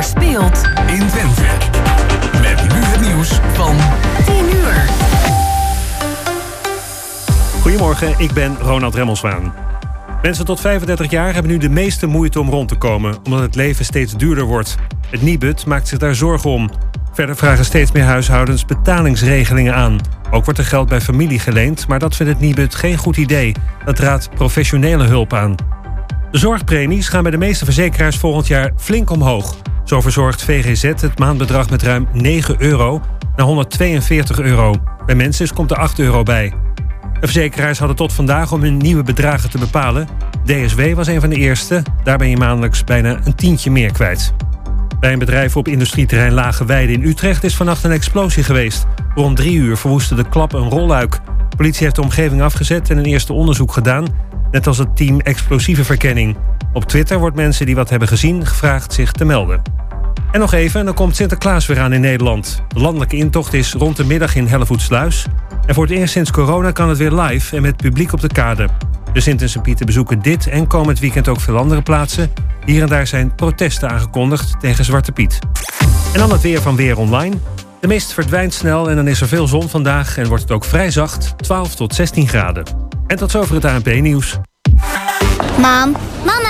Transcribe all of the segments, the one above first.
er speelt in Twente. Met nu het nieuws van 10 uur. Goedemorgen, ik ben Ronald Remmelswaan. Mensen tot 35 jaar hebben nu de meeste moeite om rond te komen, omdat het leven steeds duurder wordt. Het Nibud maakt zich daar zorgen om. Verder vragen steeds meer huishoudens betalingsregelingen aan. Ook wordt er geld bij familie geleend, maar dat vindt het Nibud geen goed idee. Dat raadt professionele hulp aan. De zorgpremies gaan bij de meeste verzekeraars volgend jaar flink omhoog. Zo verzorgt VGZ het maandbedrag met ruim 9 euro naar 142 euro. Bij mensen komt er 8 euro bij. De verzekeraars hadden tot vandaag om hun nieuwe bedragen te bepalen. DSW was een van de eerste. Daar ben je maandelijks bijna een tientje meer kwijt. Bij een bedrijf op industrieterrein Lage Weide in Utrecht is vannacht een explosie geweest. Rond drie uur verwoestte de klap een rolluik. politie heeft de omgeving afgezet en een eerste onderzoek gedaan. Net als het team explosieve verkenning. Op Twitter wordt mensen die wat hebben gezien gevraagd zich te melden. En nog even, dan komt Sinterklaas weer aan in Nederland. De landelijke intocht is rond de middag in Hellevoetsluis. En voor het eerst sinds corona kan het weer live en met publiek op de kade. De Sint en Sint-Pieter bezoeken dit en komend weekend ook veel andere plaatsen. Hier en daar zijn protesten aangekondigd tegen Zwarte Piet. En dan het weer van Weer Online. De mist verdwijnt snel en dan is er veel zon vandaag en wordt het ook vrij zacht, 12 tot 16 graden. En tot zover het ANP-nieuws. Mam, mama,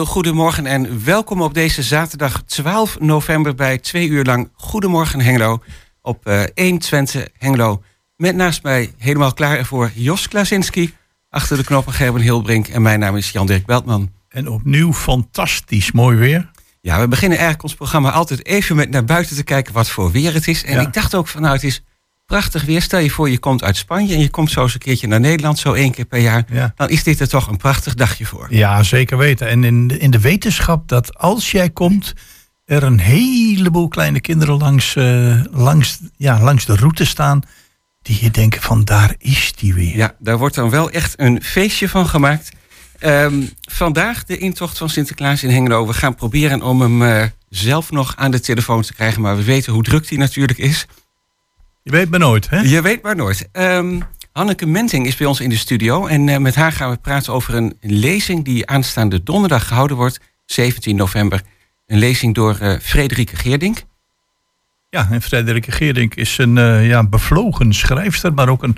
heel goedemorgen en welkom op deze zaterdag 12 november bij twee uur lang Goedemorgen Hengelo op uh, 1 Twente Hengelo. Met naast mij helemaal klaar voor Jos Klasinski, achter de knoppen Gerben Hilbrink en mijn naam is Jan-Dirk Beltman. En opnieuw fantastisch mooi weer. Ja, we beginnen eigenlijk ons programma altijd even met naar buiten te kijken wat voor weer het is. En ik dacht ook van nou het is prachtig weer. Stel je voor, je komt uit Spanje en je komt zo eens een keertje naar Nederland, zo één keer per jaar. Dan is dit er toch een prachtig dagje voor. Ja, zeker weten. En in de, in de wetenschap dat als jij komt, er een heleboel kleine kinderen langs, uh, langs, ja, langs de route staan. Die je denken van daar is die weer. Ja, daar wordt dan wel echt een feestje van gemaakt. Um, vandaag de intocht van Sinterklaas in Hengelo. We gaan proberen om hem uh, zelf nog aan de telefoon te krijgen. Maar we weten hoe druk die natuurlijk is. Je weet maar nooit, hè? Je weet maar nooit. Um, Hanneke Menting is bij ons in de studio. En uh, met haar gaan we praten over een lezing die aanstaande donderdag gehouden wordt, 17 november. Een lezing door uh, Frederike Geerdink. Ja, en Frederike Geerdink is een uh, ja, bevlogen schrijfster, maar ook een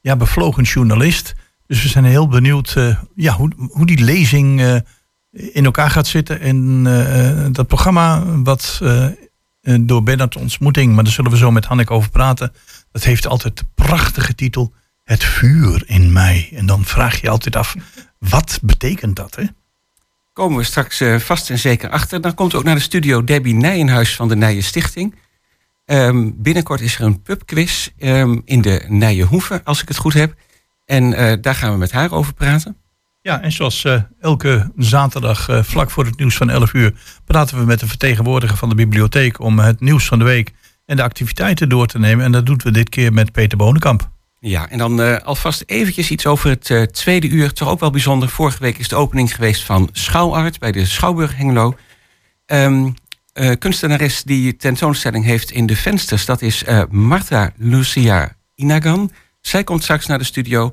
ja, bevlogen journalist. Dus we zijn heel benieuwd ja, hoe, hoe die lezing in elkaar gaat zitten. En dat programma wat eh, door Bernard ontmoeting, maar daar zullen we zo met Hanneke over praten. Dat heeft altijd de prachtige titel Het vuur in mij. En dan vraag je altijd af, wat betekent dat? Hè? Komen we straks uh, vast en zeker achter. Dan komt ook naar de studio Debbie Nijenhuis van de Nijen Stichting. Um, binnenkort is er een pubquiz um, in de Nijenhoeve, als ik het goed heb. En uh, daar gaan we met haar over praten. Ja, en zoals uh, elke zaterdag uh, vlak voor het nieuws van 11 uur praten we met de vertegenwoordiger van de bibliotheek om het nieuws van de week en de activiteiten door te nemen. En dat doen we dit keer met Peter Bonenkamp. Ja, en dan uh, alvast eventjes iets over het tweede uur. Toch ook wel bijzonder. Vorige week is de opening geweest van Schouwart bij de Schouwburg Hengelo. Um, kunstenares die tentoonstelling heeft in de vensters, dat is Marta Lucia Inagan. Zij komt straks naar de studio.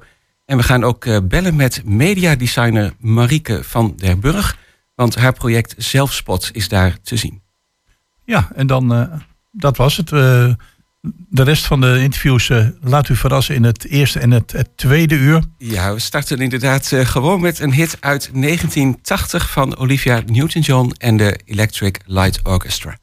En we gaan ook uh, bellen met mediadesigner Marieke van der Burg. Want haar project Zelfspot is daar te zien. Ja, en dan, uh, dat was het. Uh, de rest van de interviews laat u verrassen in het eerste en het, het tweede uur. Ja, we starten inderdaad gewoon met een hit uit 1980 van Olivia Newton-John en de Electric Light Orchestra.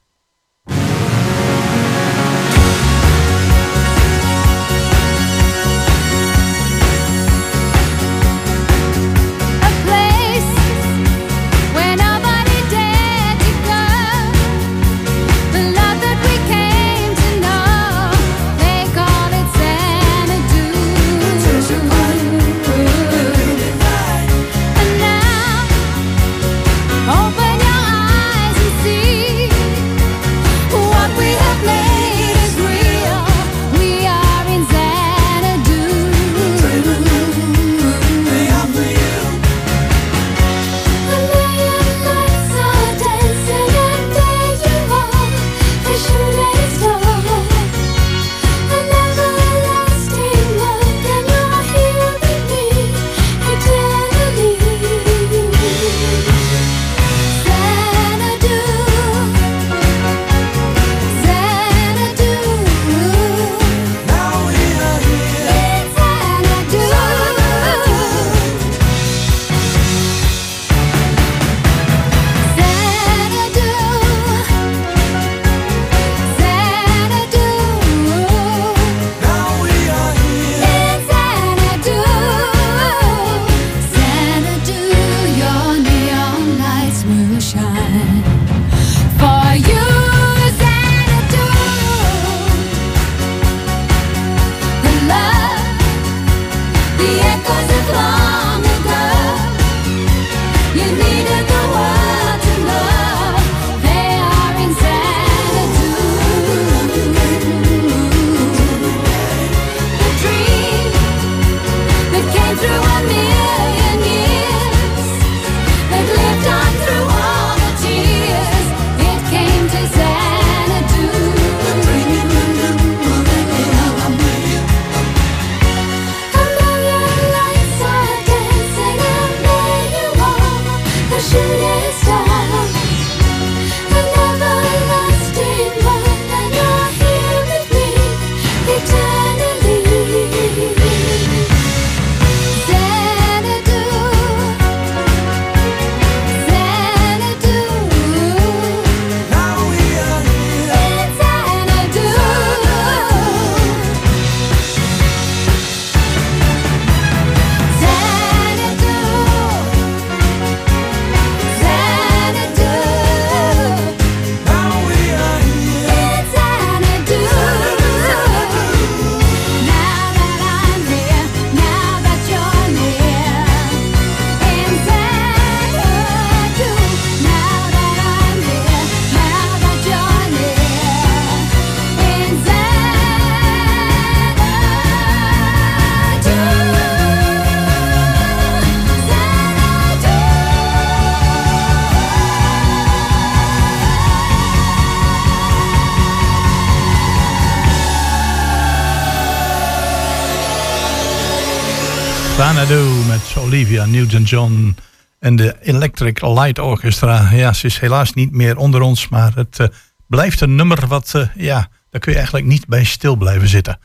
Olivia Newton-John en de Electric Light Orchestra. Ja, ze is helaas niet meer onder ons, maar het uh, blijft een nummer wat, uh, ja, daar kun je eigenlijk niet bij stil blijven zitten.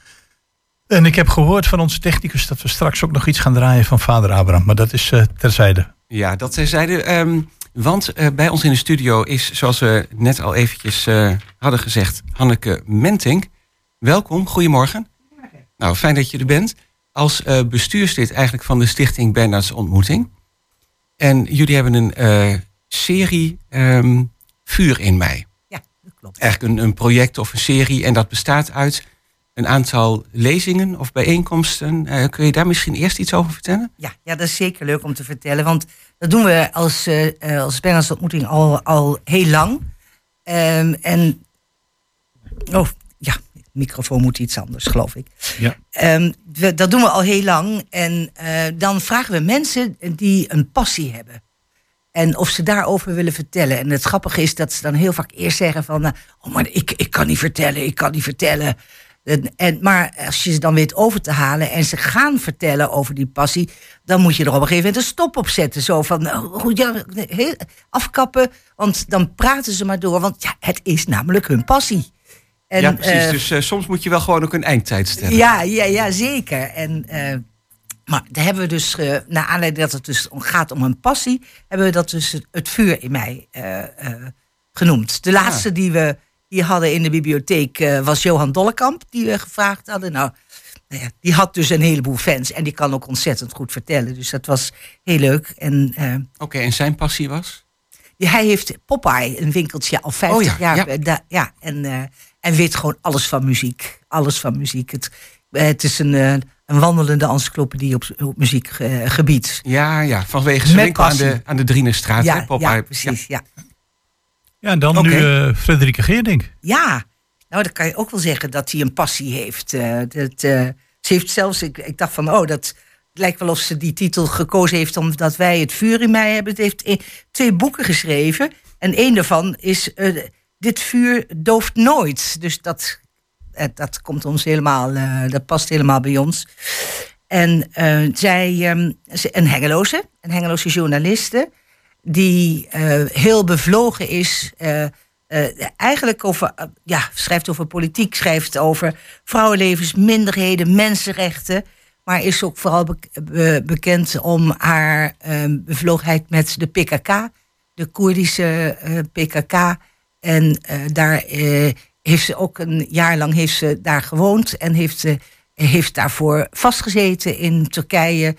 En ik heb gehoord van onze technicus dat we straks ook nog iets gaan draaien van vader Abraham, maar dat is uh, terzijde. Ja, dat terzijde. Um, want bij ons in de studio is, zoals we net al eventjes hadden gezegd, Hanneke Menting. Welkom, goedemorgen. Nou, fijn dat je er bent als uh, bestuurslid eigenlijk van de stichting Bernards Ontmoeting. En jullie hebben een uh, serie um, Vuur in mij. Ja, dat klopt. Eigenlijk een, een, project of een serie. En dat bestaat uit een aantal lezingen of bijeenkomsten. Uh, kun je daar misschien eerst iets over vertellen? Ja, ja, dat is zeker leuk om te vertellen. Want dat doen we als, als Bernards Ontmoeting al, al heel lang. Um, en Oh, microfoon moet iets anders, geloof ik. Ja. Um, we, dat doen we al heel lang. En uh, dan vragen we mensen die een passie hebben. En of ze daarover willen vertellen. En het grappige is dat ze dan heel vaak eerst zeggen van... Uh, oh, maar ik, ik kan niet vertellen, ik kan niet vertellen. En, en, maar als je ze dan weet over te halen en ze gaan vertellen over die passie... dan moet je er op een gegeven moment een stop op zetten. Zo van, oh, ja, heel, afkappen, want dan praten ze maar door. Want ja, het is namelijk hun passie. En, ja, precies. Uh, dus uh, soms moet je wel gewoon ook een eindtijd stellen. Ja, ja, ja zeker. En, uh, maar daar hebben we dus, naar aanleiding dat het dus gaat om een passie, hebben we dat dus het vuur in mij genoemd. De laatste die we hier hadden in de bibliotheek was Johan Dollekamp, die we gevraagd hadden. Nou, ja, die had dus een heleboel fans en die kan ook ontzettend goed vertellen. Dus dat was heel leuk. Oké, okay, en zijn passie was? Ja, hij heeft Popeye, een winkeltje, al 50 oh, ja, jaar. Ja, da, ja en en weet gewoon alles van muziek. Alles van muziek. Het, het is een, een wandelende encyclopedie op, op muziekgebied. Ja, ja, vanwege zijn winkel aan de, aan de Drienerstraat. Ja, ja precies. Ja. Ja, ja dan okay. nu uh, Frederike Geerdink. Ja, nou dan kan je ook wel zeggen dat hij een passie heeft. Uh, dat, uh, ze heeft zelfs, ik, ik dacht van, oh, dat het lijkt wel of ze die titel gekozen heeft omdat wij het vuur in mij hebben. Het heeft twee boeken geschreven. En één daarvan is dit vuur dooft nooit. Dus dat, dat komt ons helemaal, uh, dat past helemaal bij ons. En uh, zij, um, een Hengeloze, een Hengeloze journaliste, die heel bevlogen is. eigenlijk over, ja, schrijft over politiek, schrijft over vrouwenlevens, minderheden, mensenrechten. Maar is ook vooral be be bekend om haar bevlogenheid met de PKK, de Koerdische PKK. En uh, daar uh, heeft ze ook een jaar lang heeft ze daar gewoond en heeft ze heeft daarvoor vastgezeten in Turkije.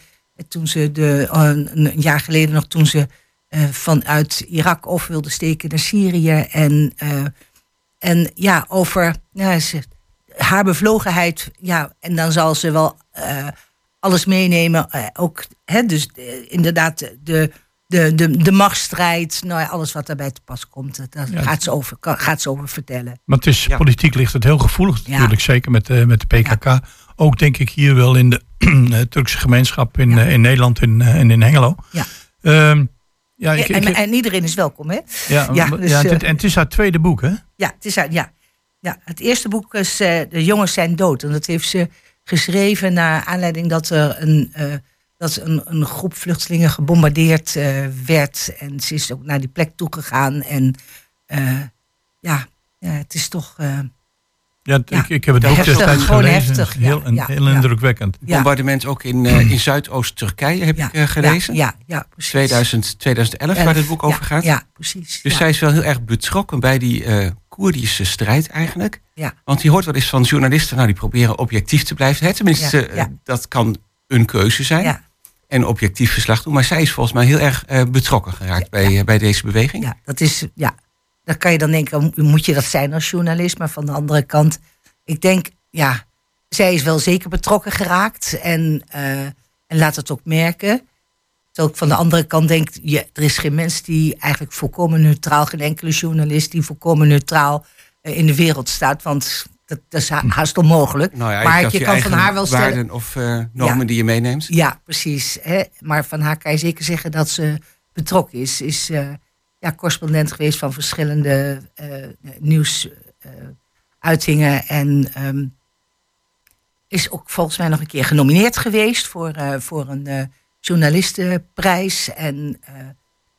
Toen ze de, een jaar geleden nog toen ze vanuit Irak of wilde steken naar Syrië. En, en ja, over ja, ze, haar bevlogenheid. Ja, en dan zal ze wel alles meenemen. ook, hè, dus inderdaad, de de, de, de machtsstrijd, nou ja, alles wat daarbij te pas komt, daar ja. gaat, ze over, gaat ze over vertellen. Maar het is, ja. politiek ligt het heel gevoelig natuurlijk, zeker met, uh, met de PKK. Ook denk ik hier wel in de Turkse gemeenschap in, uh, in Nederland en in, in, in Hengelo. Ja. Um, ja, ik, en, en, en, iedereen is welkom, hè? Ja, ja, dus, ja het, en het is haar tweede boek, hè? Ja, het is haar, ja. ja het eerste boek is uh, De jongens zijn dood. En dat heeft ze geschreven naar aanleiding dat er een dat een, een groep vluchtelingen gebombardeerd uh, werd. En ze is ook naar die plek toegegaan. En uh, ja, ja, het is toch. Uh, ja, ja, Ik, ik heb het ook destijds gewoon gelezen. Heftig, heel, ja, heel indrukwekkend. Bombardement ook in, in Zuidoost-Turkije heb ik gelezen. Ja, ja, precies. 2000, 2011, waar dit boek over gaat. Ja, precies. Dus zij is wel heel erg betrokken bij die Koerdische strijd eigenlijk. Ja. Want je hoort wel eens van journalisten, nou die proberen objectief te blijven. Hè? Tenminste, dat kan een keuze zijn. Ja. En objectief verslag doen. Maar zij is volgens mij heel erg uh, betrokken geraakt ja, bij, uh, bij deze beweging. Ja, dat is. Ja, dan kan je dan denken, moet je dat zijn als journalist? Maar van de andere kant, ik denk, ja, zij is wel zeker betrokken geraakt. En, uh, en laat het ook merken. Terwijl ik van de andere kant denk, ja, er is geen mens die eigenlijk volkomen neutraal, geen enkele journalist die volkomen neutraal in de wereld staat. Want dat, dat is haast onmogelijk. Nou ja, maar je, je kan van haar wel stellen. Waarden of uh, normen ja. die je meeneemt. Ja, precies. Hè? Maar van haar kan je zeker zeggen dat ze betrokken is. Is uh, ja, correspondent geweest van verschillende uh, nieuwsuitingen. en um, is ook volgens mij nog een keer genomineerd geweest voor, eh, voor een eh, journalistenprijs. En eh,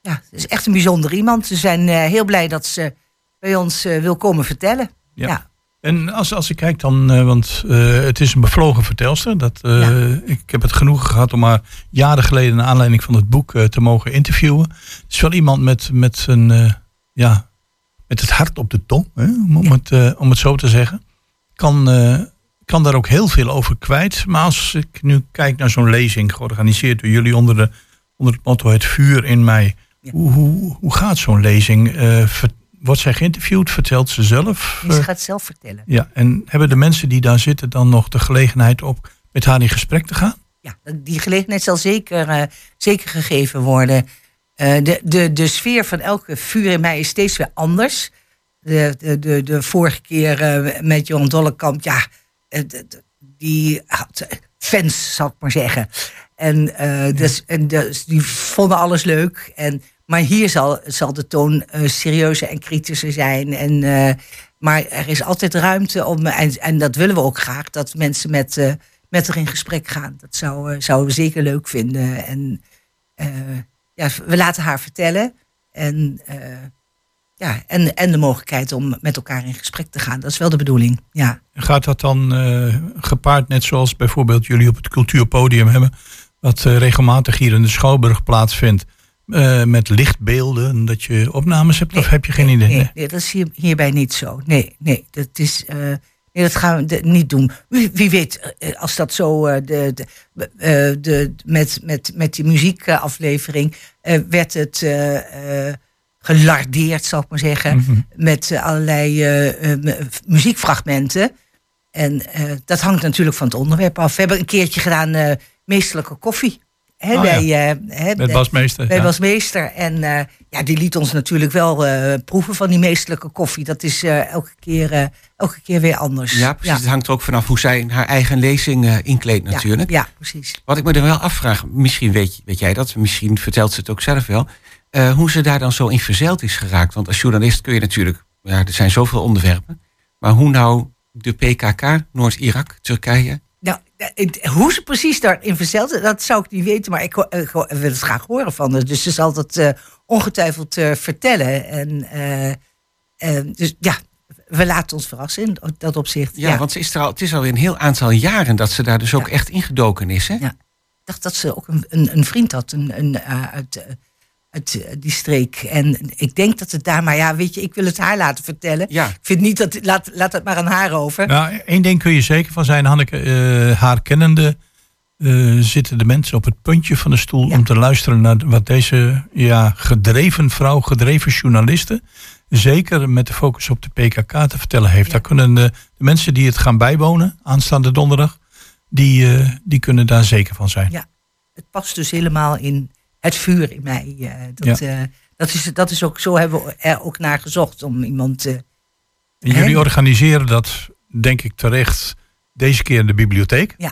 ja, het is echt een bijzonder iemand. We zijn eh, heel blij dat ze bij ons eh, wil komen vertellen. Ja. Ja. En als, als ik kijk dan, eh, want eh, het is een bevlogen vertelster. Dat, eh, Ja. Ik heb het genoegen gehad om haar jaren geleden... naar aanleiding van het boek te mogen interviewen. Het is wel iemand met, met, een, ja, met het hart op de tong, hè, om, om het, om het zo te zeggen. Kan, kan daar ook heel veel over kwijt. Maar als ik nu kijk naar zo'n lezing... georganiseerd door jullie onder, de, onder het motto Het vuur in mij... Ja. Hoe, hoe, hoe gaat zo'n lezing? Ver- wordt zij geïnterviewd? Vertelt ze zelf? Ze Eh, gaat zelf vertellen. ja, en hebben de mensen die daar zitten dan nog de gelegenheid op met haar in gesprek te gaan? Ja, die gelegenheid zal zeker, eh, zeker gegeven worden. Eh, de, de, de sfeer van elke vuur in mij is steeds weer anders. De, de, de, de vorige keer met Johan Dollekamp, ja, die had fans, zal ik maar zeggen. En, dus, en dus, die vonden alles leuk. En, maar hier zal, zal de toon eh, serieuzer en kritischer zijn. En, eh, maar er is altijd ruimte om, en, en dat willen we ook graag, dat mensen met, eh, met haar in gesprek gaan. Dat zou, zouden we zeker leuk vinden. En ja, we laten haar vertellen. En, ja, en, en de mogelijkheid om met elkaar in gesprek te gaan. Dat is wel de bedoeling. Ja. Gaat dat dan gepaard, net zoals bijvoorbeeld jullie op het cultuurpodium hebben, wat regelmatig hier in de Schouwburg plaatsvindt, eh, met lichtbeelden, dat je opnames hebt? of heb je geen idee? Nee, dat is hier, hierbij niet zo. Nee, nee, dat is. eh, nee, dat gaan we niet doen. Wie, wie weet, eh, als dat zo. de, de, de, met, met, met die muziekaflevering. werd het. gelardeerd, zal ik maar zeggen. Mhm. Met allerlei mu- muziekfragmenten. En dat hangt natuurlijk van het onderwerp af. We hebben een keertje gedaan. meesterlijke koffie. Hè, Oh, bij, eh, Met ja. Bas Meester. En eh, ja, die liet ons natuurlijk wel eh, proeven van die meesterlijke koffie. Dat is eh, elke, keer, eh, elke keer weer anders. Ja, precies. Het hangt er ook vanaf hoe zij haar eigen lezing eh, inkleedt natuurlijk. Ja, precies. Wat ik me er wel afvraag, misschien weet, weet jij dat, misschien vertelt ze het ook zelf wel, eh, hoe ze daar dan zo in verzeild is geraakt. Want als journalist kun je natuurlijk, ja, er zijn zoveel onderwerpen, maar hoe nou de PKK, Noord-Irak, Turkije, Nou, eh, hoe ze precies daarin verzeld, dat zou ik niet weten. Maar ik, ik ho- wil het graag horen van haar. Dus ze zal dat eh, ongetwijfeld eh, vertellen. En eh, eh, dus ja, we laten ons verrassen in dat opzicht. Ja, want ze is er al, het is alweer een heel aantal jaren dat ze daar dus ook Ja. echt ingedoken is. Hè? Ja. Ik dacht dat ze ook een, een, een vriend had een, een, eh, uit, eh, uit eh, die streek. En ik denk dat het daar, maar ja, weet je, ik wil het haar laten vertellen. Ja. Ik vind niet dat, laat, laat het maar aan haar over. Nou, één ding kun je zeker van zijn, Hanneke. eh, haar kennende eh, zitten de mensen op het puntje van de stoel Ja. om te luisteren naar wat deze ja, gedreven vrouw, gedreven journaliste, zeker met de focus op de PKK te vertellen heeft. Ja. Daar kunnen de, de mensen die het gaan bijwonen aanstaande donderdag, die, eh, die kunnen daar zeker van zijn. Ja. Het past dus helemaal in het vuur in mij. eh, dat, eh, dat, is, dat is ook, zo hebben we er ook naar gezocht om iemand. eh, En jullie Hè? organiseren dat, denk ik terecht, deze keer in de bibliotheek. Ja.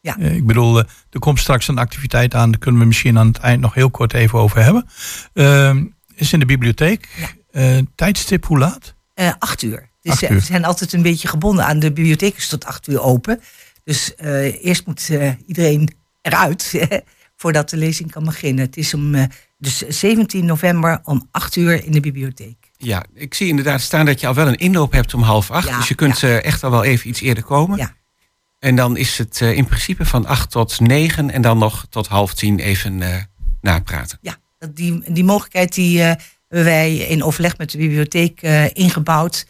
Ja. Eh, ik bedoel, eh, er komt straks een activiteit aan, daar kunnen we misschien aan het eind nog heel kort even over hebben. Ehm, is in de bibliotheek. Ja. Eh, tijdstip, hoe laat? Eh, acht uur. Dus eh, we zijn altijd een beetje gebonden aan de bibliotheek is tot acht uur open. Dus eh, eerst moet eh, iedereen eruit voordat de lezing kan beginnen. Het is om eh, dus 17 november om acht uur in de bibliotheek. Ja, ik zie inderdaad staan dat je al wel een inloop hebt om half acht. Ja, dus je kunt eh, echt al wel even iets eerder komen. Ja. En dan is het eh, in principe van acht tot negen en dan nog tot half tien even eh, napraten. Ja, die, die mogelijkheid die eh, hebben wij in overleg met de bibliotheek ingebouwd.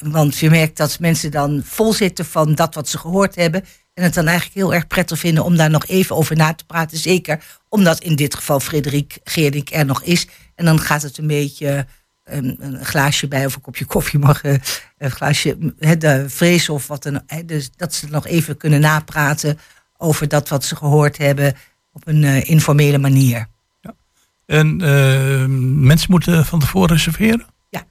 Want je merkt dat mensen dan vol zitten van dat wat ze gehoord hebben. En het dan eigenlijk heel erg prettig vinden om daar nog even over na te praten. Zeker omdat in dit geval Frederik Geerdink er nog is. En dan gaat het een beetje een, een glaasje bij of een kopje koffie mag. eh, een glaasje, de vrees of wat dan. Dus dat ze nog even kunnen napraten over dat wat ze gehoord hebben op een eh, informele manier. En eh, mensen moeten van tevoren reserveren. Ja,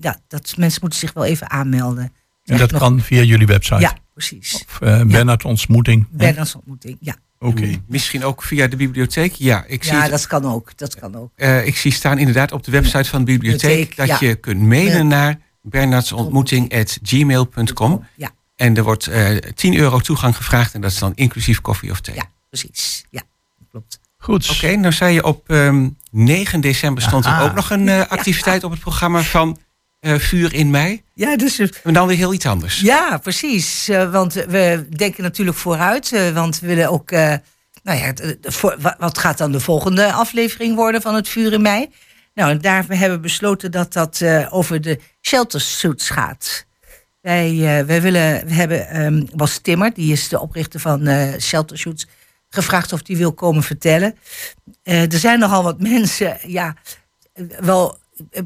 ja dat, mensen moeten zich wel even aanmelden. En dat nog- kan via jullie website. Ja, precies. Of uh, Bernard ontmoeting. hè? Bernards ontmoeting, ja. Oké. Hmm, Misschien ook via de bibliotheek. Ja, ik zie, Ja, het- dat kan ook. Dat kan ook. eh, ik zie staan inderdaad op de website van de bibliotheek Bibliotheek, dat ja. je kunt mailen naar bernardsontmoeting.gmail.com. Ja, En er wordt eh 10 euro toegang gevraagd. En dat is dan inclusief koffie of thee. Ja, precies. Ja, klopt. Goed. Oké, nou zei je op ehm, 9 december stond er ook nog een eh, activiteit op het programma van eh, Vuur in mei. Ja, dus Maar dan weer heel iets anders. Ja, precies. Eh, want we denken natuurlijk vooruit. eh, want we willen ook. eh, nou ja, voor, wat gaat dan de volgende aflevering worden van het Vuur in Mei? Nou, en daar hebben we besloten dat dat eh, over de shelter suits gaat. Wij, eh, wij willen, we hebben ehm Bas Timmer, die is de oprichter van eh Shelter Shoots, gevraagd of die wil komen vertellen. Eh, er zijn nogal wat mensen, ja, eh, wel,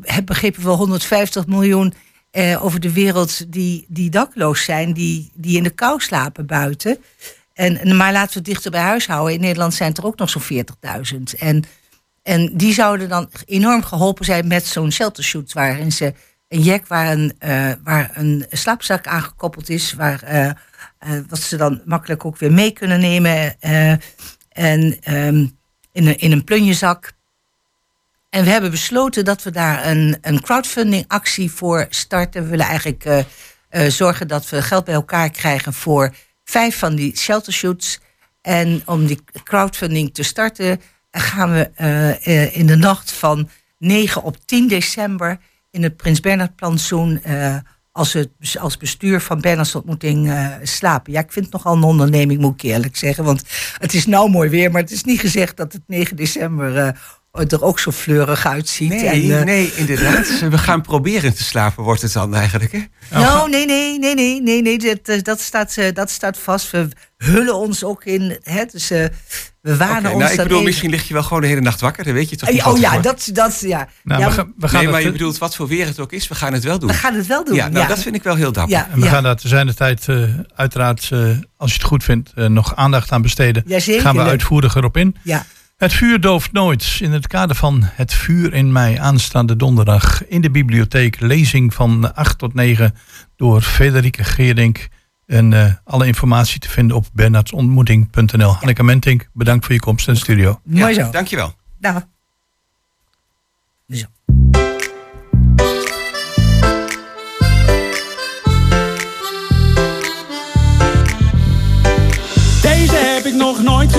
heb begrepen wel 150 miljoen eh, over de wereld die, die dakloos zijn, die, die in de kou slapen buiten. En, maar laten we het dichter bij huis houden. In Nederland zijn het er ook nog zo'n 40.000. En, en die zouden dan enorm geholpen zijn met zo'n shelter shoot, waarin ze een jack waar een, eh, waar een slaapzak aangekoppeld is, waar, eh, wat ze dan makkelijk ook weer mee kunnen nemen. en ehm, in, een, in een plunjezak. En we hebben besloten dat we daar een, een crowdfunding actie voor starten. We willen eigenlijk eh, eh, zorgen dat we geld bij elkaar krijgen voor vijf van die shelter shoots. En om die crowdfunding te starten gaan we eh, in de nacht van 9 op 10 december in het Prins Bernhard plantsoen als, het, als bestuur van Bernhards ontmoeting slapen. Ja, ik vind het nogal een onderneming, moet ik eerlijk zeggen. Want het is nou mooi weer, maar het is niet gezegd dat het 9 december er ook zo fleurig uitziet. Nee, En, eh, nee, inderdaad. We gaan proberen te slapen, wordt het dan eigenlijk. Hè? Nou, nee, nee, nee, nee, nee, nee dat, eh, dat, staat, eh, dat staat vast. We hullen ons ook in. Hè, dus eh, we waren ons nou, ik dan bedoel, even- misschien lig je wel gewoon de hele nacht wakker. Dat weet je toch niet Oh ja, dat, dat ja. Nou, ja we, gaan, we gaan Nee, maar het, je bedoelt, wat voor weer het ook is, we gaan het wel doen. we gaan het wel doen. ja, nou, ja. dat vind ik wel heel dapper. ja, en we ja. gaan daar te zijn de tijd eh, uiteraard, eh, als je het goed vindt, eh, nog aandacht aan besteden. Jazeker, gaan we leuk. uitvoerig erop in. ja. Het vuur dooft nooit. In het kader van Het vuur in mei aanstaande donderdag in de bibliotheek. Lezing van 8 tot 9 door Frederike Geerdink. En eh, alle informatie te vinden op bernardsontmoeting.nl. Hanneke Mentink, bedankt voor je komst in de studio. Ja, Mooi zo. Dankjewel. Nou. Zo.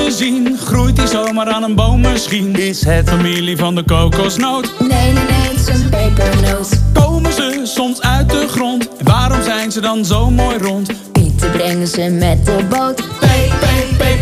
Gezien. Groeit die zomaar aan een boom misschien? Is het familie van de kokosnoot? Nee, nee, nee, het is een pepernoot. Komen ze soms uit de grond? Waarom zijn ze dan zo mooi rond? Pieten brengen ze met de boot. Pe, pe, pe,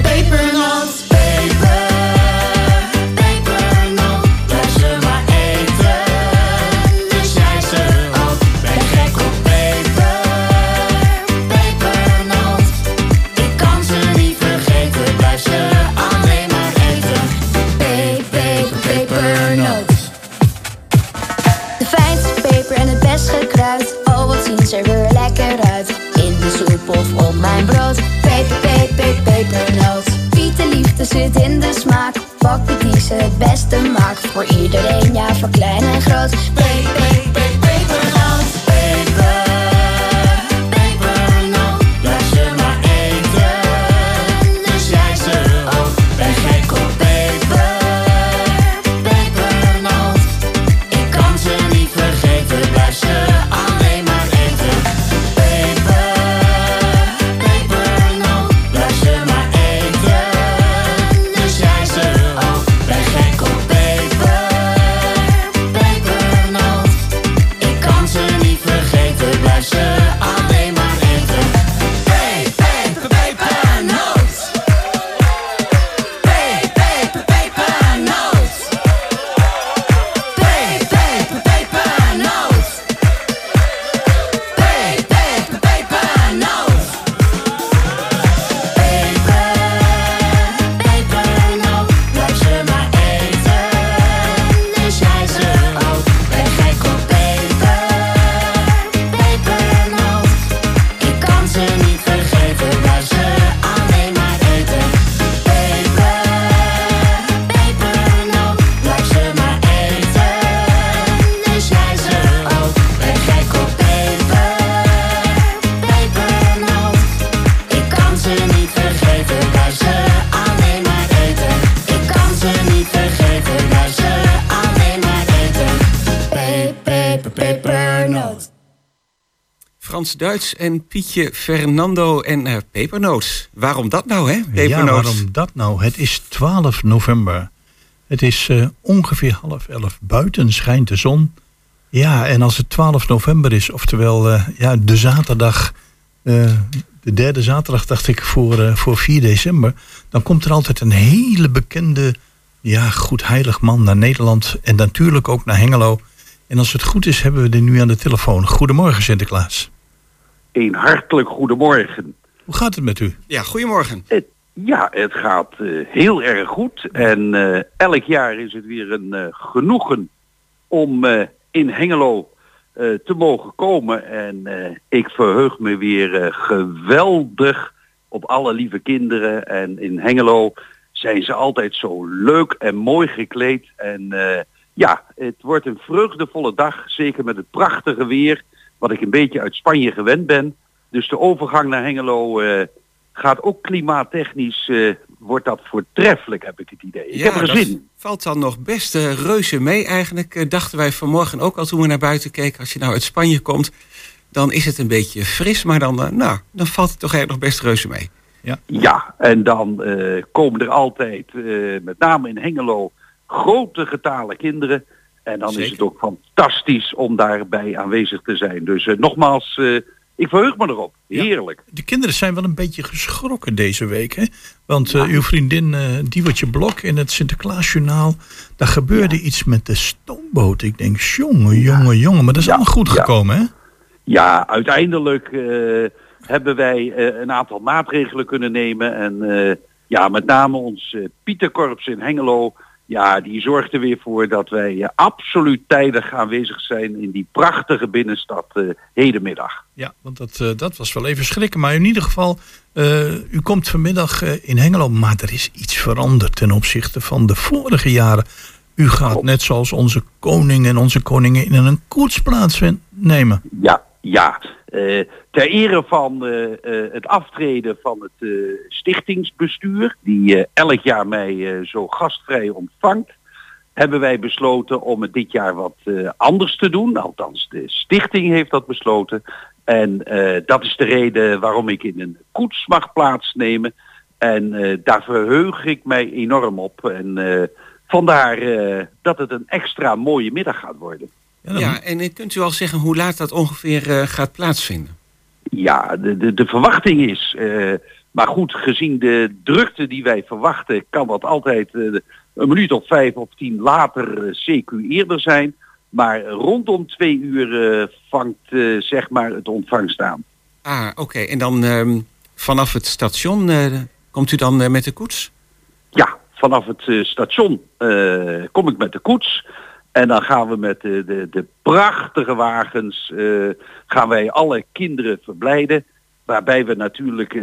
zit in de smaak. Bakken die ze het beste maakt. Voor iedereen, ja, voor klein en groot. Frans-Duits en Pietje Fernando en eh, pepernoot. Waarom dat nou, hè? Ja, Pepernoot. waarom dat nou? Het is 12 november. Het is eh, ongeveer half elf. Buiten schijnt de zon. Ja, en als het 12 november is, oftewel eh, ja, de zaterdag, de derde zaterdag dacht ik voor, voor 4 december, dan komt er altijd een hele bekende, ja, goed man naar Nederland en natuurlijk ook naar Hengelo. En als het goed is, hebben we die nu aan de telefoon. Goedemorgen Sinterklaas. Een hartelijk goedemorgen. Hoe gaat het met u? Ja, goedemorgen. Het, ja, het gaat eh, heel erg goed. En eh, elk jaar is het weer een eh, genoegen om eh, in Hengelo eh, te mogen komen. En eh, ik verheug me weer geweldig op alle lieve kinderen. En in Hengelo zijn ze altijd zo leuk en mooi gekleed. En eh, ja, het wordt een vreugdevolle dag. Zeker met het prachtige weer. Wat ik een beetje uit Spanje gewend ben. Dus de overgang naar Hengelo eh, gaat ook klimaattechnisch. eh, wordt dat voortreffelijk, heb ik het idee. Ik Ja, heb er zin in. valt dan nog best eh, reuze mee eigenlijk. dachten wij vanmorgen ook al toen we naar buiten keken. Als je nou uit Spanje komt, dan is het een beetje fris. Maar dan, nou, dan valt het toch eigenlijk nog best reuze mee. Ja, en dan eh, komen er altijd, eh, met name in Hengelo, grote getalen kinderen. En dan is het ook fantastisch om daarbij aanwezig te zijn. Dus eh, nogmaals, eh, ik verheug me erop. Ja. Heerlijk. De kinderen zijn wel een beetje geschrokken deze week. Hè? Want eh, uw vriendin eh Diewertje Blok in het Sinterklaasjournaal... daar gebeurde iets met de stoomboot. Ik denk, jongen, jongen, jongen. Maar dat is allemaal goed gekomen, hè? Ja, uiteindelijk hebben wij een aantal maatregelen kunnen nemen. En ja, met name ons Pieterkorps in Hengelo. Ja, die zorgt er weer voor dat wij eh, absoluut tijdig aanwezig zijn in die prachtige binnenstad eh, hedenmiddag. Ja, want dat, eh, dat was wel even schrikken. Maar in ieder geval, u komt vanmiddag in Hengelo. Maar er is iets veranderd ten opzichte van de vorige jaren. U gaat net zoals onze koning en onze koningin in een koets plaatsnemen. Ja, ja. Eh, ter ere van eh, eh, het aftreden van het stichtingsbestuur, die elk jaar mij zo gastvrij ontvangt, hebben wij besloten om het dit jaar wat anders te doen. Althans, de stichting heeft dat besloten. En dat is de reden waarom ik in een koets mag plaatsnemen. En daar verheug ik mij enorm op. En vandaar dat het een extra mooie middag gaat worden. Ja, en eh, kunt u al zeggen hoe laat dat ongeveer eh, gaat plaatsvinden? Ja, de, de, de verwachting is. eh, maar goed, gezien de drukte die wij verwachten, kan dat altijd eh, een minuut of vijf of tien later CQ eerder zijn. Maar rondom twee uur eh, vangt eh, zeg maar het ontvangst aan. Ah, oké. En dan ehm, vanaf het station eh, komt u dan met de koets? Ja, vanaf het eh, station eh, kom ik met de koets. En dan gaan we met de, de, de prachtige wagens, eh, gaan wij alle kinderen verblijden. Waarbij we natuurlijk eh,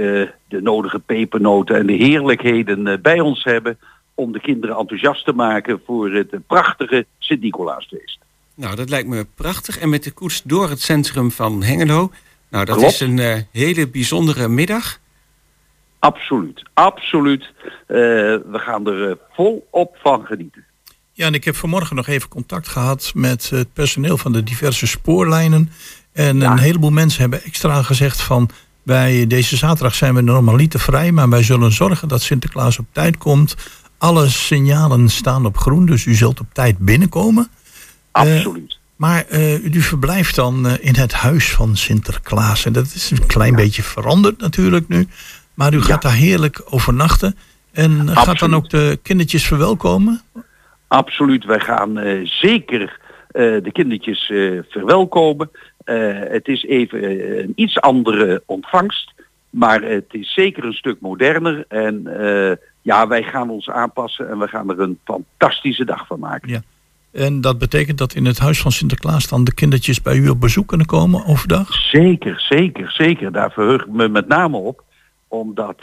de nodige pepernoten en de heerlijkheden eh, bij ons hebben. Om de kinderen enthousiast te maken voor het prachtige Sint-Nicolaasfeest. Nou, dat lijkt me prachtig. En met de koets door het centrum van Hengelo. Nou, dat Klopt. is een eh, hele bijzondere middag. Absoluut, absoluut. Eh, we gaan er eh, volop van genieten. Ja, en ik heb vanmorgen nog even contact gehad met het personeel van de diverse spoorlijnen. En Ja. een heleboel mensen hebben extra gezegd van... Bij deze zaterdag zijn we normaliter vrij, maar wij zullen zorgen dat Sinterklaas op tijd komt. Alle signalen staan op groen, dus u zult op tijd binnenkomen. Absoluut. Maar eh, u verblijft dan eh, in het huis van Sinterklaas. En dat is een klein beetje veranderd natuurlijk nu. Maar u Ja. gaat daar heerlijk overnachten. En eh, gaat dan ook de kindertjes verwelkomen? Absoluut, wij gaan eh, zeker eh, de kindertjes eh, verwelkomen. Het is even een iets andere ontvangst, maar het is zeker een stuk moderner. En ja, wij gaan ons aanpassen en we gaan er een fantastische dag van maken. Ja. En dat betekent dat in het huis van Sinterklaas dan de kindertjes bij u op bezoek kunnen komen overdag? Zeker, zeker, zeker. Daar verheug ik me met name op. Omdat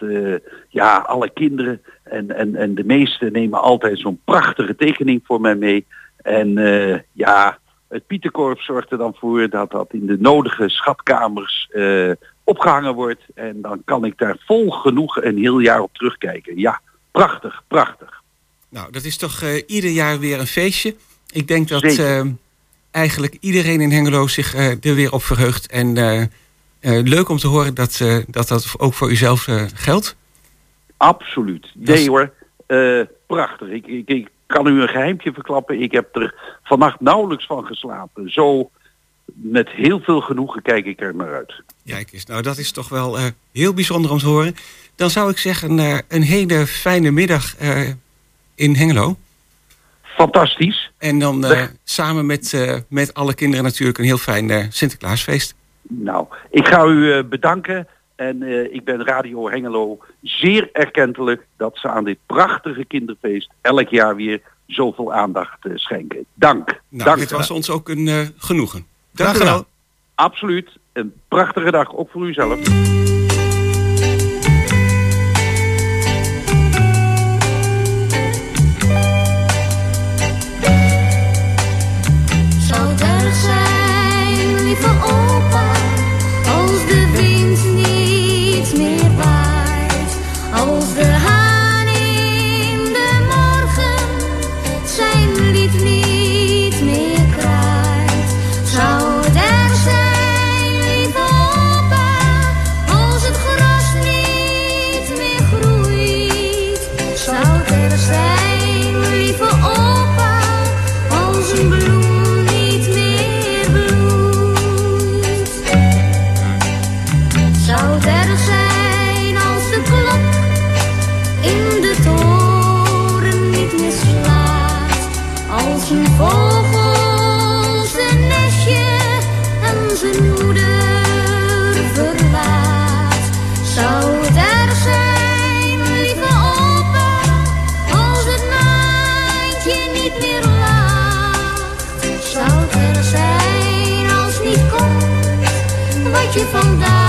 ja, alle kinderen en, en, en de meeste nemen altijd zo'n prachtige tekening voor mij mee. En eh, ja, het Pieterkorps zorgt er dan voor dat dat in de nodige schatkamers eh, opgehangen wordt. En dan kan ik daar vol genoeg een heel jaar op terugkijken. Ja, prachtig, prachtig. Nou, dat is toch eh, ieder jaar weer een feestje. Ik denk dat eigenlijk iedereen in Hengelo zich er weer op verheugt. En leuk om te horen dat, dat dat ook voor uzelf geldt. Absoluut. Nee hoor, eh, prachtig. Ik, ik, ik, kan u een geheimtje verklappen. Ik heb er vannacht nauwelijks van geslapen. Zo met heel veel genoegen kijk ik er naar uit. Kijk eens, nou dat is toch wel eh, heel bijzonder om te horen. Dan zou ik zeggen, uh, een hele fijne middag in Hengelo. Fantastisch. En dan samen met, met alle kinderen natuurlijk een heel fijn Sinterklaasfeest. Nou, ik ga u bedanken. En eh, ik ben Radio Hengelo zeer erkentelijk dat ze aan dit prachtige kinderfeest elk jaar weer zoveel aandacht eh, schenken. Dank. Nou, dit was ons ook een eh, genoegen. Dank, Dank u wel. Absoluut. Een prachtige dag, ook voor uzelf. 去放大。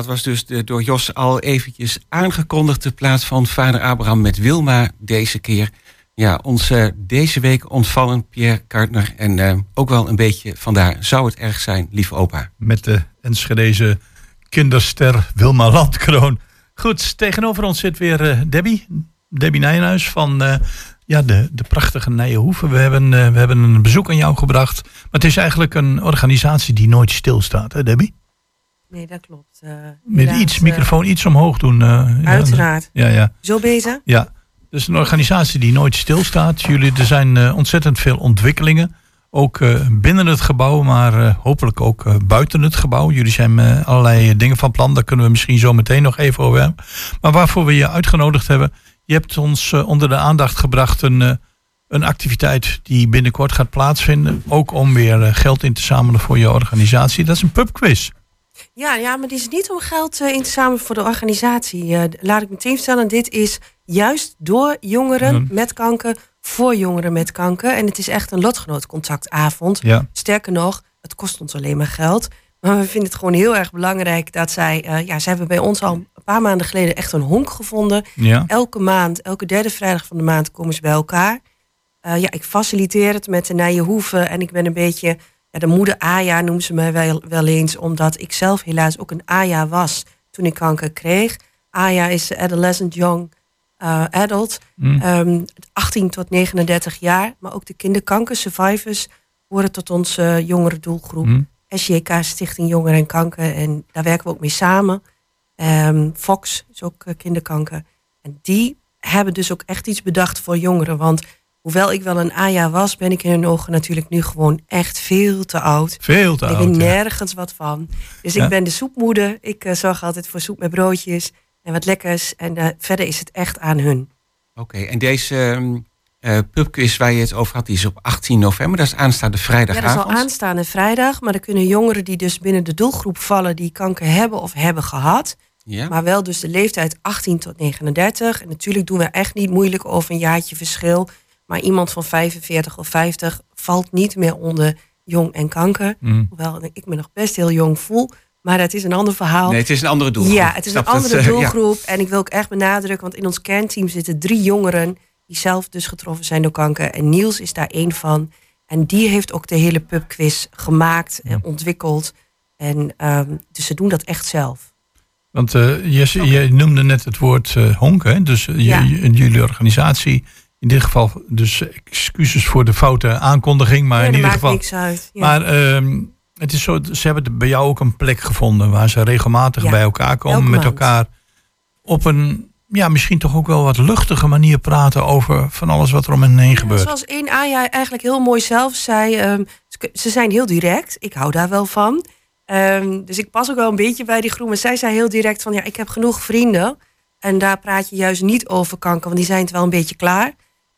dat was dus de, door Jos al eventjes aangekondigd de plaats van vader Abraham met Wilma deze keer. Ja, ons deze week ontvallen Pierre Kartner. En eh, ook wel een beetje vandaar zou het erg zijn, lieve opa. Met de Enschedeze kinderster Wilma Landkroon. Goed, tegenover ons zit weer eh, Debbie. Debbie Nijenhuis van eh, ja, de, de prachtige Nijenhoeven. We hebben, we hebben een bezoek aan jou gebracht. Maar het is eigenlijk een organisatie die nooit stilstaat, hè Debbie? Nee, dat klopt. Eh, Met iets, eh, microfoon iets omhoog doen. eh, Uiteraard. Ja, ja. Zo bezig? Ja, dus een organisatie die nooit stilstaat. Jullie, er zijn ontzettend veel ontwikkelingen. Ook binnen het gebouw, maar hopelijk ook buiten het gebouw. Jullie zijn allerlei dingen van plan. Daar kunnen we misschien zo meteen nog even over hebben. Maar waarvoor we je uitgenodigd hebben. Je hebt ons onder de aandacht gebracht een, een activiteit die binnenkort gaat plaatsvinden. Ook om weer geld in te zamelen voor je organisatie. Dat is een pubquiz. Ja, ja, maar dit is niet om geld eh, in te zamelen voor de organisatie. Eh, laat ik meteen vertellen, dit is juist door jongeren met kanker, voor jongeren met kanker. En het is echt een lotgenootcontactavond. Ja. Sterker nog, het kost ons alleen maar geld. Maar we vinden het gewoon heel erg belangrijk dat zij... eh, ja, ze hebben bij ons al een paar maanden geleden echt een honk gevonden. Ja. Elke maand, elke derde vrijdag van de maand komen ze bij elkaar. Ja, ik faciliteer het met de Nijenhoeve en ik ben een beetje... Ja, de moeder Aya noemen ze mij wel, wel eens, omdat ik zelf helaas ook een Aya was toen ik kanker kreeg. Aya is adolescent young eh, adult, Mm. ehm, 18 tot 39 jaar. Maar ook de kinderkanker survivors horen tot onze jongere doelgroep. Mm. SJK Stichting Jongeren en Kanker. En daar werken we ook mee samen. Ehm, Fox is ook eh, kinderkanker. En die hebben dus ook echt iets bedacht voor jongeren. Want hoewel ik wel een AJA was, ben ik in hun ogen natuurlijk nu gewoon echt veel te oud. Veel te ik oud, weet ja. nergens wat van. Dus Ja. ik ben de soepmoeder. Ik eh, zorg altijd voor soep met broodjes en wat lekkers. En eh, verder is het echt aan hun. Oké, en deze eh, pubquiz waar je het over had, die is op 18 november. Dat is aanstaande Ja, dat is al aanstaande vrijdag. Maar dan kunnen jongeren die dus binnen de doelgroep vallen... die kanker hebben of hebben gehad... Ja. Maar wel dus de leeftijd 18 tot 39. En natuurlijk doen we echt niet moeilijk over een jaartje verschil. Maar iemand van 45 of 50 valt niet meer onder jong en kanker. Mm. Hoewel ik me nog best heel jong voel. Maar dat is een ander verhaal. Nee, het is een andere doelgroep. Ja, het is Snap een dat, andere eh, ja. doelgroep. En ik wil ook echt benadrukken, want in ons kernteam zitten drie jongeren die zelf dus getroffen zijn door kanker. En Niels is daar één van. En die heeft ook de hele pubquiz gemaakt en ontwikkeld. En ehm, dus ze doen dat echt zelf. Want eh, je, je noemde net het woord hè? Dus eh, je- Ja. je- jullie organisatie, in dit geval dus excuses voor de foute aankondiging. Maar in ieder maakt geval. niks uit, ja. Maar ehm, het is zo, ze hebben bij jou ook een plek gevonden waar ze regelmatig Ja, bij elkaar komen. elke Met maand. elkaar op een, ja, misschien toch ook wel wat luchtige manier praten over van alles wat er om hen heen gebeurt. Zoals één Aya eigenlijk heel mooi zelf zei, ehm, ze- zijn heel direct. Ik hou daar wel van. Ehm, dus ik pas ook wel een beetje bij die groep. Maar zij zei heel direct van, ja, ik heb genoeg vrienden. En daar praat je juist niet over kanker, want die zijn het wel een beetje klaar.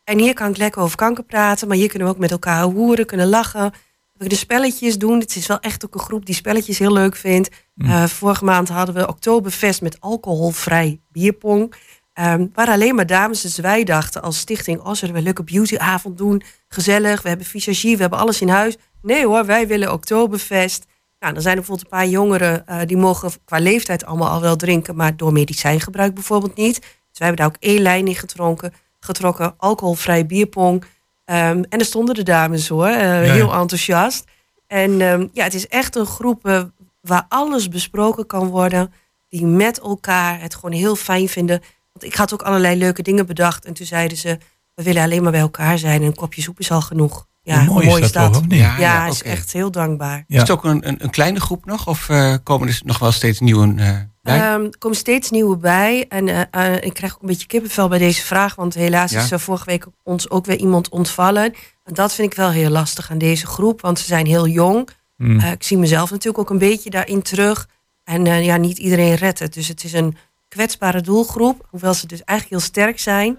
En hier kan ik lekker over kanker praten, maar hier kunnen we ook met elkaar hoeren, kunnen lachen. We kunnen spelletjes doen. Het is wel echt ook een groep die spelletjes heel leuk vindt. Mm. Eh, vorige maand hadden we Oktoberfest met alcoholvrij bierpong. Ehm, waar alleen maar dames, dus wij dachten als stichting... oh, zullen we een leuke beautyavond doen? Gezellig, we hebben visagie, we hebben alles in huis. Nee hoor, wij willen Oktoberfest. Nou, dan zijn er bijvoorbeeld een paar jongeren... eh, die mogen qua leeftijd allemaal al wel drinken... maar door medicijngebruik bijvoorbeeld niet. Dus wij hebben daar ook één lijn in getronken, getrokken. Alcoholvrij bierpong. Ehm, en er stonden de dames hoor, eh, Ja. heel enthousiast. En ehm, ja, het is echt een groep eh, waar alles besproken kan worden. Die met elkaar het gewoon heel fijn vinden. Want ik had ook allerlei leuke dingen bedacht. En toen zeiden ze, we willen alleen maar bij elkaar zijn. En een kopje soep is al genoeg. Ja, Hoe mooi is dat? Ja, Ja, ja, is echt heel dankbaar. Is het ook een, een, een kleine groep nog? Of eh, komen er nog wel steeds nieuwe eh? Ehm, er komen steeds nieuwe bij. En eh, eh, ik krijg ook een beetje kippenvel bij deze vraag. Want helaas Ja. is er vorige week ons ook weer iemand ontvallen. En dat vind ik wel heel lastig aan deze groep. Want ze zijn heel jong. Mm. Eh, ik zie mezelf natuurlijk ook een beetje daarin terug. En eh, ja, niet iedereen redt het. Dus het is een kwetsbare doelgroep. Hoewel ze dus eigenlijk heel sterk zijn.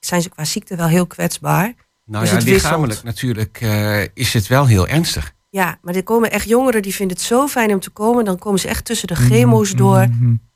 Zijn ze qua ziekte wel heel kwetsbaar. nou dus ja, lichamelijk natuurlijk eh, is het wel heel ernstig. Ja, maar er komen echt jongeren die vinden het zo fijn om te komen. Dan komen ze echt tussen de chemo's door.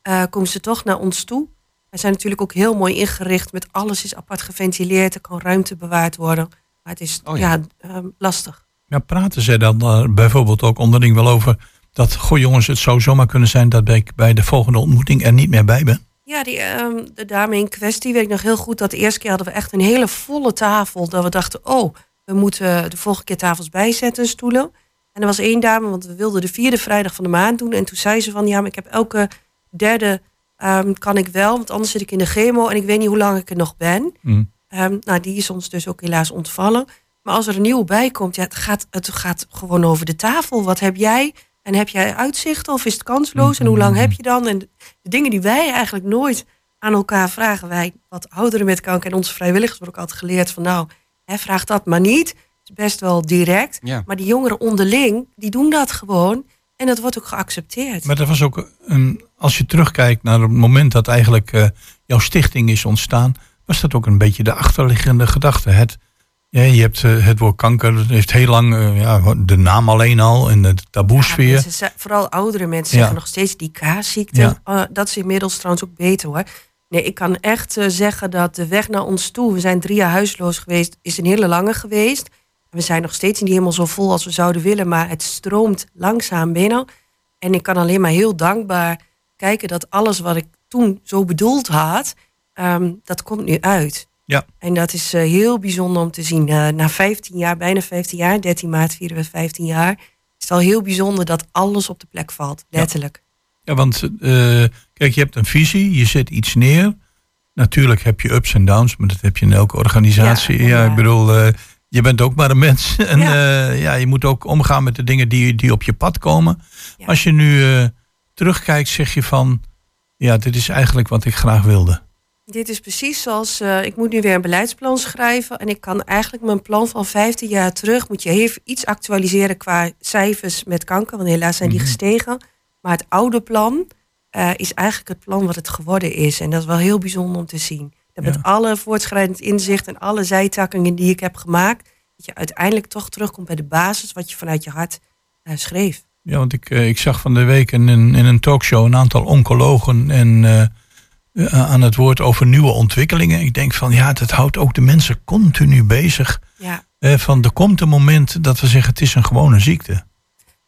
eh, komen ze toch naar ons toe. Wij zijn natuurlijk ook heel mooi ingericht. Met alles is apart geventileerd. Er kan ruimte bewaard worden. Maar het is Oh ja. ja. ehm, lastig. Ja, praten zij dan eh, bijvoorbeeld ook onderling wel over dat, goh jongens, het zou zomaar kunnen zijn dat ik bij de volgende ontmoeting er niet meer bij ben? Ja, die, ehm, de dame in kwestie weet ik nog heel goed dat de eerste keer hadden we echt een hele volle tafel. Dat we dachten, oh, we moeten de volgende keer tafels bijzetten, stoelen. En er was één dame, want we wilden de vierde vrijdag van de maand doen. En toen zei ze van, ja, maar ik heb elke derde ehm, kan ik wel, want anders zit ik in de chemo en ik weet niet hoe lang ik er nog ben. Mm. Ehm, nou, die is ons dus ook helaas ontvallen. Maar als er een nieuwe bij komt, ja, het, gaat, het gaat gewoon over de tafel. Wat heb jij? En heb jij uitzicht of is het kansloos? En hoe lang heb je dan? En de dingen die wij eigenlijk nooit aan elkaar vragen. Wij, wat ouderen met kanker en onze vrijwilligers, worden ook altijd geleerd van nou, hè, vraag dat maar niet. Het is best wel direct. Ja. Maar die jongeren onderling, die doen dat gewoon. En dat wordt ook geaccepteerd. Maar dat was ook een, als je terugkijkt naar het moment dat eigenlijk eh, jouw stichting is ontstaan, was dat ook een beetje de achterliggende gedachte. Het, ja, je hebt eh, het woord kanker, dat heeft heel lang eh, ja, de naam alleen al en de taboesfeer. Mensen ze- vooral oudere mensen Ja. zeggen nog steeds die K-ziekte. Ja. Eh, dat is inmiddels trouwens ook beter hoor. Nee, ik kan echt zeggen dat de weg naar ons toe, we zijn drie jaar huisloos geweest, is een hele lange geweest. We zijn nog steeds niet helemaal zo vol als we zouden willen, maar het stroomt langzaam binnen. En ik kan alleen maar heel dankbaar kijken dat alles wat ik toen zo bedoeld had, ehm, dat komt nu uit. Ja. En dat is eh, heel bijzonder om te zien. Eh, na 15 jaar, bijna 15 jaar, 13 maart vieren we 15 jaar, is het al heel bijzonder dat alles op de plek valt, letterlijk. Ja, want eh, kijk, je hebt een visie, je zet iets neer. Natuurlijk heb je ups en downs, maar dat heb je in elke organisatie. Ja, ik bedoel, je bent ook maar een mens. En ja. ja, je moet ook omgaan met de dingen die, die op je pad komen. Als je nu eh, terugkijkt, zeg je van, ja, dit is eigenlijk wat ik graag wilde. Dit is precies zoals, eh, ik moet nu weer een beleidsplan schrijven. En ik kan eigenlijk mijn plan van 15 jaar terug, moet je even iets actualiseren qua cijfers met kanker. Want helaas zijn die Mhm. gestegen. Maar het oude plan eh, is eigenlijk het plan wat het geworden is. En dat is wel heel bijzonder om te zien. Dat met alle voortschrijdend inzicht en alle zijtakkingen die ik heb gemaakt, dat je uiteindelijk toch terugkomt bij de basis wat je vanuit je hart eh, schreef. Ja, want ik, eh, ik zag van de week in, een- in een talkshow een aantal oncologen en eh, aan het woord over nieuwe ontwikkelingen. Ik denk van ja, dat houdt ook de mensen continu bezig. Ja. Van er komt een moment dat we zeggen het is een gewone ziekte.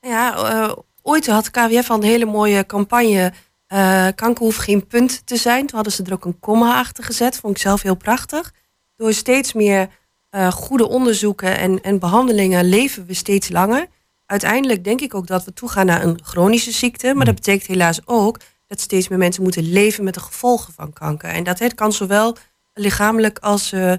Ja, ooit had KWF al een hele mooie campagne. Eh, kanker hoeft geen punt te zijn. Toen hadden ze er ook een komma achter gezet. Vond ik zelf heel prachtig. Door steeds meer eh, goede onderzoeken en, en behandelingen leven we steeds langer. Uiteindelijk denk ik ook dat we toegaan naar een chronische ziekte. Maar dat betekent helaas ook dat steeds meer mensen moeten leven met de gevolgen van kanker. En dat het kan zowel lichamelijk als eh,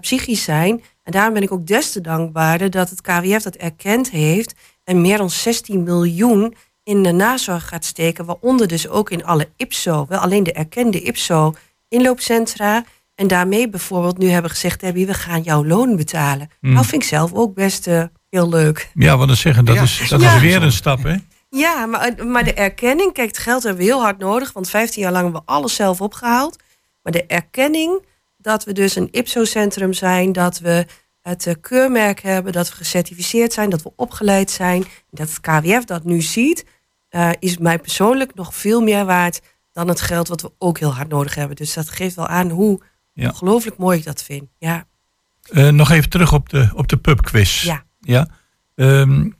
psychisch zijn. En daarom ben ik ook des te dankbaarder dat het KWF dat erkend heeft en meer dan 16 miljoen in de nazorg gaat steken, waaronder dus ook in alle IPSO, wel alleen de erkende IPSO inloopcentra. En daarmee bijvoorbeeld nu hebben gezegd, Debbie, we gaan jouw loon betalen. Mm. Nou vind ik zelf ook best eh, heel leuk. Ja, wat dat zeggen, dat, Ja. is, dat Ja. is weer een stap, hè? Ja, maar, eh, maar de erkenning, kijk, het geld hebben we heel hard nodig, want 15 jaar lang hebben we alles zelf opgehaald. Maar de erkenning dat we dus een IPSO-centrum zijn, dat we het eh, keurmerk hebben, dat we gecertificeerd zijn, dat we opgeleid zijn, dat het KWF dat nu ziet, eh, is mij persoonlijk nog veel meer waard dan het geld wat we ook heel hard nodig hebben. Dus dat geeft wel aan hoe Ja. ongelooflijk mooi ik dat vind. Ja. Eh, nog even terug op de, op de pubquiz. Ja. ja? Ehm,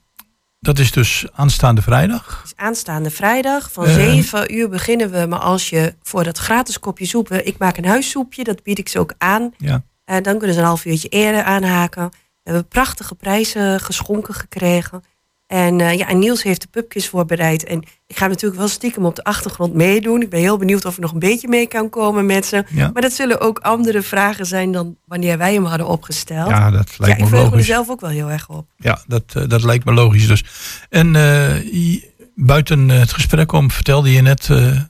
dat is dus aanstaande vrijdag. Dus aanstaande vrijdag van Eh. 7 uur beginnen we. Maar als je voor dat gratis kopje soep, ik maak een huissoepje, dat bied ik ze ook aan. Ja. En dan kunnen ze een half uurtje eerder aanhaken. We hebben prachtige prijzen geschonken gekregen. En, eh, ja, en Niels heeft de pubquiz voorbereid. En ik ga natuurlijk wel stiekem op de achtergrond meedoen. Ik ben heel benieuwd of ik nog een beetje mee kan komen met ze. Ja. Maar dat zullen ook andere vragen zijn dan wanneer wij hem hadden opgesteld. Ja, dat lijkt ja, me ik verheug me er logisch. zelf ook wel heel erg op. Ja, dat, eh, dat lijkt me logisch dus. En eh, buiten eh, het gesprek om vertelde je net eh,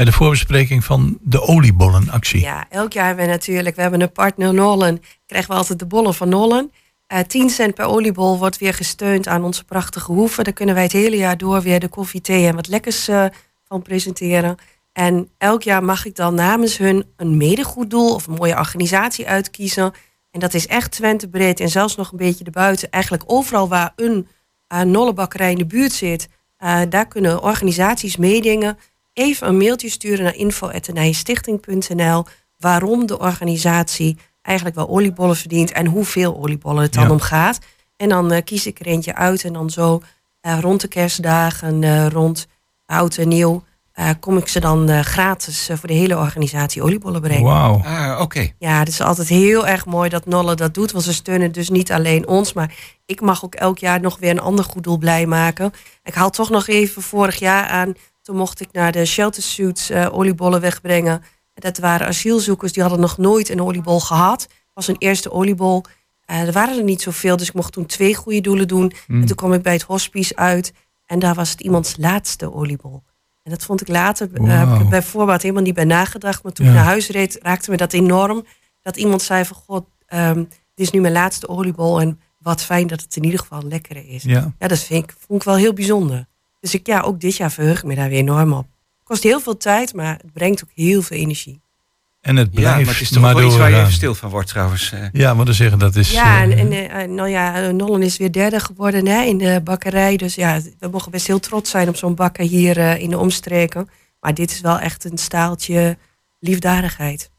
bij de voorbespreking van de oliebollenactie. Ja, elk jaar hebben we natuurlijk, we hebben een partner Nollen, krijgen we altijd de bollen van Nollen. Eh 10 cent per oliebol wordt weer gesteund aan onze prachtige hoeven. Daar kunnen wij het hele jaar door weer de koffie, thee en wat lekkers eh, van presenteren. En elk jaar mag ik dan namens hun een medegoed doel of een mooie organisatie uitkiezen. En dat is echt Twente breed en zelfs nog een beetje erbuiten. Eigenlijk overal waar een uh, nollenbakkerij in de buurt zit, daar kunnen organisaties meedingen. Even een mailtje sturen naar info.nijenstichting.nl waarom de organisatie eigenlijk wel oliebollen verdient en hoeveel oliebollen het dan Ja. om gaat. En dan eh, kies ik er eentje uit en dan zo eh, rond de kerstdagen, eh, rond oud en nieuw, eh, kom ik ze dan eh, gratis eh, voor de hele organisatie oliebollen brengen. Wauw. Ah, oké. Ja, het is altijd heel erg mooi dat Nolle dat doet. Want ze steunen dus niet alleen ons, maar ik mag ook elk jaar nog weer een ander goed doel blij maken. Ik haal toch nog even vorig jaar aan. Toen mocht ik naar de Shelter Suits eh, oliebollen wegbrengen. Dat waren asielzoekers, die hadden nog nooit een oliebol gehad. Het was een eerste oliebol. Eh, er waren er niet zoveel, dus ik mocht toen twee goede doelen doen. Mm. En toen kwam ik bij het hospice uit. En daar was het iemands laatste oliebol. En dat vond ik later, eh, heb ik Wauw. bij voorbaat helemaal niet bij nagedacht. Maar toen Ja. ik naar huis reed, raakte me dat enorm. Dat iemand zei van, god, ehm, dit is nu mijn laatste oliebol. En wat fijn dat het in ieder geval lekker is. Ja. ja dat vind ik, vond ik wel heel bijzonder. Dus ik, ja, ook dit jaar verheug ik me daar weer enorm op. Het kost heel veel tijd, maar het brengt ook heel veel energie. En het Ja, blijft maar het is toch maar wel iets waar je even stil van wordt trouwens. eh. Ja, maar dan zeggen dat is... Ja, eh, en, en eh, nou ja, Nollen is weer derde geworden hè, in de bakkerij. Dus ja, we mogen best heel trots zijn op zo'n bakker hier eh, in de omstreken. Maar dit is wel echt een staaltje liefdadigheid.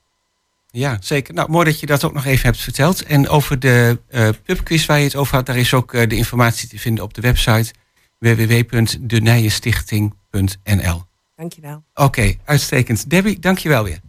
Ja, zeker. Nou, mooi dat je dat ook nog even hebt verteld. En over de eh pubquiz waar je het over had, daar is ook de informatie te vinden op de website www.denijestichting.nl. Dankjewel. Oké, uitstekend. Debbie, dankjewel weer.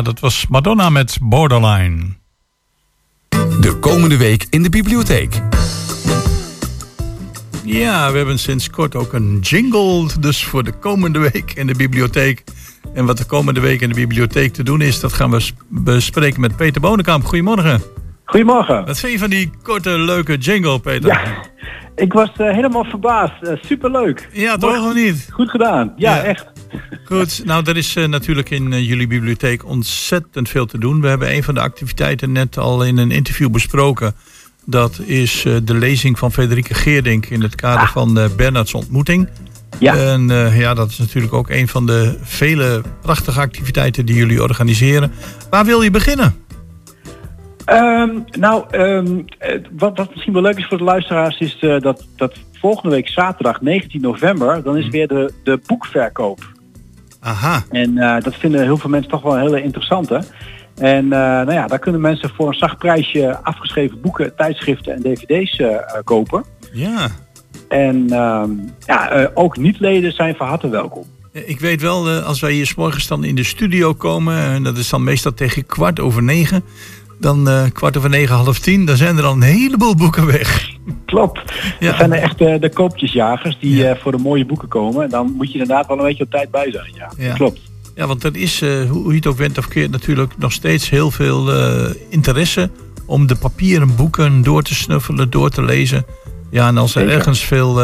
Ja, dat was Madonna met Borderline. De komende week in de bibliotheek. Ja, we hebben sinds kort ook een jingle. Dus voor de komende week in de bibliotheek. En wat de komende week in de bibliotheek te doen is, dat gaan we bespreken met Peter Bonenkamp. Goedemorgen. Goedemorgen. Wat vind je van die korte, leuke jingle, Peter? Ja, ik was eh, helemaal verbaasd. Eh, superleuk. Ja, toch of niet? Goed gedaan. Ja, Ja. echt. Goed, nou er is eh, natuurlijk in eh, jullie bibliotheek ontzettend veel te doen. We hebben een van de activiteiten net al in een interview besproken. Dat is eh, de lezing van Frederike Geerdink in het kader van eh Bernards ontmoeting. Ja. En ja, dat is natuurlijk ook een van de vele prachtige activiteiten die jullie organiseren. Waar wil je beginnen? Ehm, nou, ehm, eh, wat, wat misschien wel leuk is voor de luisteraars is dat, dat volgende week zaterdag 19 november, dan is weer de, de boekverkoop. Aha. En eh, dat vinden heel veel mensen toch wel een hele interessante. En eh, nou ja, daar kunnen mensen voor een zacht prijsje afgeschreven boeken, tijdschriften en dvd's eh, kopen. Ja. En ehm, ja, ook niet-leden zijn van harte welkom. Ik weet wel, als wij hier 's morgens dan in de studio komen, en dat is dan meestal tegen kwart over negen, dan eh, kwart over negen, half tien, dan zijn er al een heleboel boeken weg. Klopt. Ja. Dat zijn er echt eh, de koopjesjagers die eh, voor de mooie boeken komen. En dan moet je inderdaad wel een beetje op tijd bij zijn. Ja, Ja. klopt. Ja, want er is, hoe je het ook went of keert, natuurlijk nog steeds heel veel interesse om de papieren boeken door te snuffelen, door te lezen. Ja, en als er Zeker. ergens veel,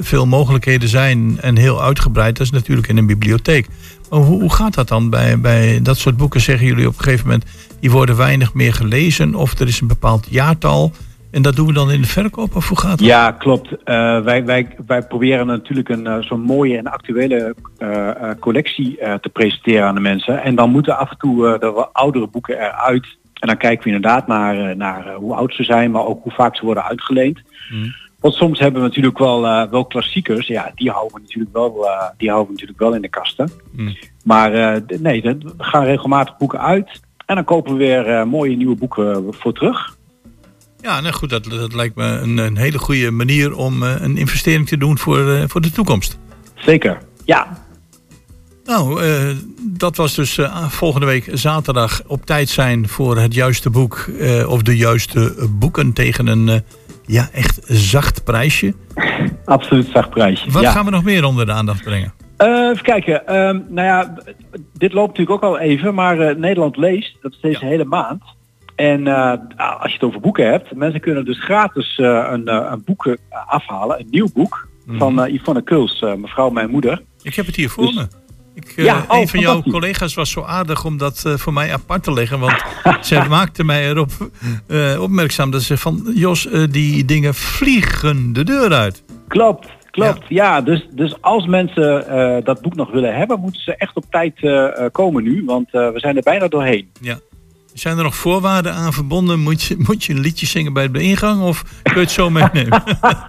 veel mogelijkheden zijn en heel uitgebreid, dat is natuurlijk in een bibliotheek. Maar hoe, hoe gaat dat dan bij, bij dat soort boeken? Zeggen jullie op een gegeven moment, die worden weinig meer gelezen of er is een bepaald jaartal en dat doen we dan in de verkoop of hoe gaat dat? Ja, klopt. Eh, wij, wij, wij proberen natuurlijk een eh, zo'n mooie en actuele eh, collectie te presenteren aan de mensen. En dan moeten af en toe de oudere boeken eruit. En dan kijken we inderdaad naar, naar hoe oud ze zijn, maar ook hoe vaak ze worden uitgeleend. Want soms hebben we natuurlijk wel, eh, wel klassiekers. Ja, die houden we natuurlijk wel, eh, die houden we natuurlijk wel in de kasten. Maar eh, d- nee, we gaan regelmatig boeken uit. En dan kopen we weer mooie nieuwe boeken voor terug. Ja, nou goed, dat, dat lijkt me een, een hele goede manier om een investering te doen voor, voor de toekomst. Zeker, ja. Nou, dat was dus volgende week zaterdag op tijd zijn voor het juiste boek of de juiste boeken tegen een ja, echt zacht prijsje. Absoluut zacht prijsje. Wat ja. gaan we nog meer onder de aandacht brengen? Eh, even kijken. Ehm, nou ja, dit loopt natuurlijk ook al even, maar eh, Nederland leest, dat is deze hele maand. En eh, als je het over boeken hebt, mensen kunnen dus gratis een, een boek afhalen, een nieuw boek van eh, Yvonne Kuls, mevrouw mijn moeder. Ik heb het hier voor Dus- me. Ik, eh, Ja, oh, een van jouw collega's was zo aardig om dat eh, voor mij apart te leggen. Want zij maakte mij erop eh, opmerkzaam dat ze van... Jos, eh, die dingen vliegen de deur uit. Klopt, klopt. Ja, dus, dus als mensen eh, dat boek nog willen hebben, moeten ze echt op tijd eh, eh, komen nu, want eh, we zijn er bijna doorheen. Ja. Zijn er nog voorwaarden aan verbonden? Moet je, moet je een liedje zingen bij de ingang of kun je het zo meenemen?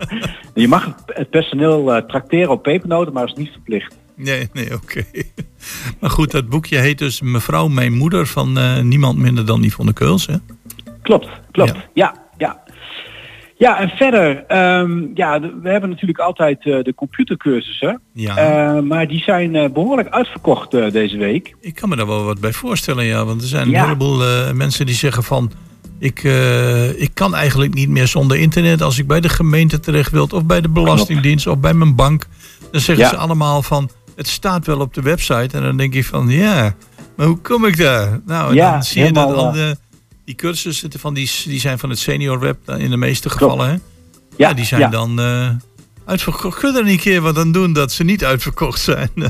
Je mag het personeel eh tracteren op pepernoten, maar dat is niet verplicht. Nee, nee, oké. Maar goed, dat boekje heet dus Mevrouw Mijn Moeder van eh, niemand minder dan Yvonne Keuls. Hè? Klopt, klopt. Ja, ja. Ja, en verder, ehm, ja, we hebben natuurlijk altijd eh, de computercursussen. Ja. Eh, maar die zijn eh, behoorlijk uitverkocht deze week. Ik kan me daar wel wat bij voorstellen, ja. Want er zijn een Ja. heleboel eh, mensen die zeggen van... Ik, ik kan eigenlijk niet meer zonder internet als ik bij de gemeente terecht wil... of bij de Belastingdienst of bij mijn bank. Dan zeggen Ja. ze allemaal van... Het staat wel op de website. En dan denk ik van, ja, maar hoe kom ik daar? Nou, en Ja, dan zie je dat al de, die cursussen van die, die zijn van het senior web in de meeste gevallen. Hè? Ja, Ja, die zijn ja. dan eh, uitverkocht. Kun je er niet een keer wat aan doen dat ze niet uitverkocht zijn?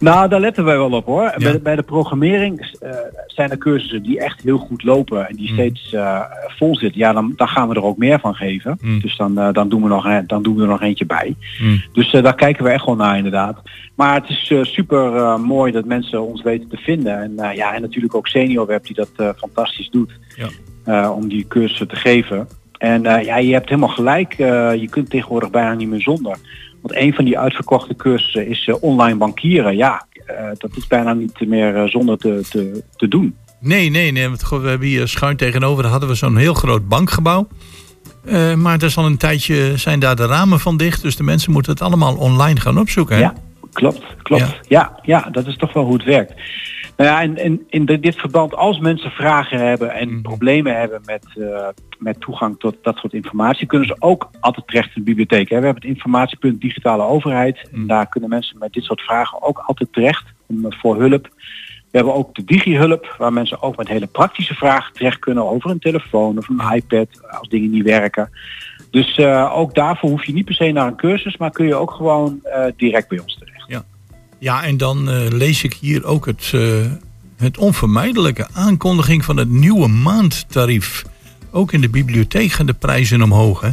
Nou, daar letten wij wel op hoor. Ja. Bij, bij de programmering eh, zijn er cursussen die echt heel goed lopen en die Mm. steeds eh, vol zitten. Ja, dan, dan gaan we er ook meer van geven. Mm. Dus dan, eh, dan, doen we nog, dan doen we er nog eentje bij. Mm. Dus daar kijken we echt wel naar inderdaad. Maar het is super mooi dat mensen ons weten te vinden. En, ja, en natuurlijk ook Senior Web die dat fantastisch doet. Ja. om die cursussen te geven. En eh, ja, je hebt helemaal gelijk. eh, je kunt tegenwoordig bijna niet meer zonder. Want een van die uitverkochte cursussen is eh, online bankieren. Ja, dat is bijna niet meer zonder te, te, te doen. Nee, nee, nee. Want we hebben hier schuin tegenover hadden we zo'n heel groot bankgebouw. Maar er is al een tijdje zijn daar de ramen van dicht. Dus de mensen moeten het allemaal online gaan opzoeken. Hè? Ja, klopt, klopt. Ja. Ja, dat is toch wel hoe het werkt. Nou ja, in de- dit verband, als mensen vragen hebben en problemen hebben met, eh, met toegang tot dat soort informatie, kunnen ze ook altijd terecht in de bibliotheek. Hè. We hebben het informatiepunt digitale overheid. En daar kunnen mensen met dit soort vragen ook altijd terecht om, voor hulp. We hebben ook de digihulp, waar mensen ook met hele praktische vragen terecht kunnen over een telefoon of een iPad als dingen niet werken. Dus eh, ook daarvoor hoef je niet per se naar een cursus, maar kun je ook gewoon eh, direct bij ons terecht. Ja, en dan eh, lees ik hier ook het, eh, het onvermijdelijke aankondiging van het nieuwe maandtarief. Ook in de bibliotheek gaan de prijzen omhoog, hè?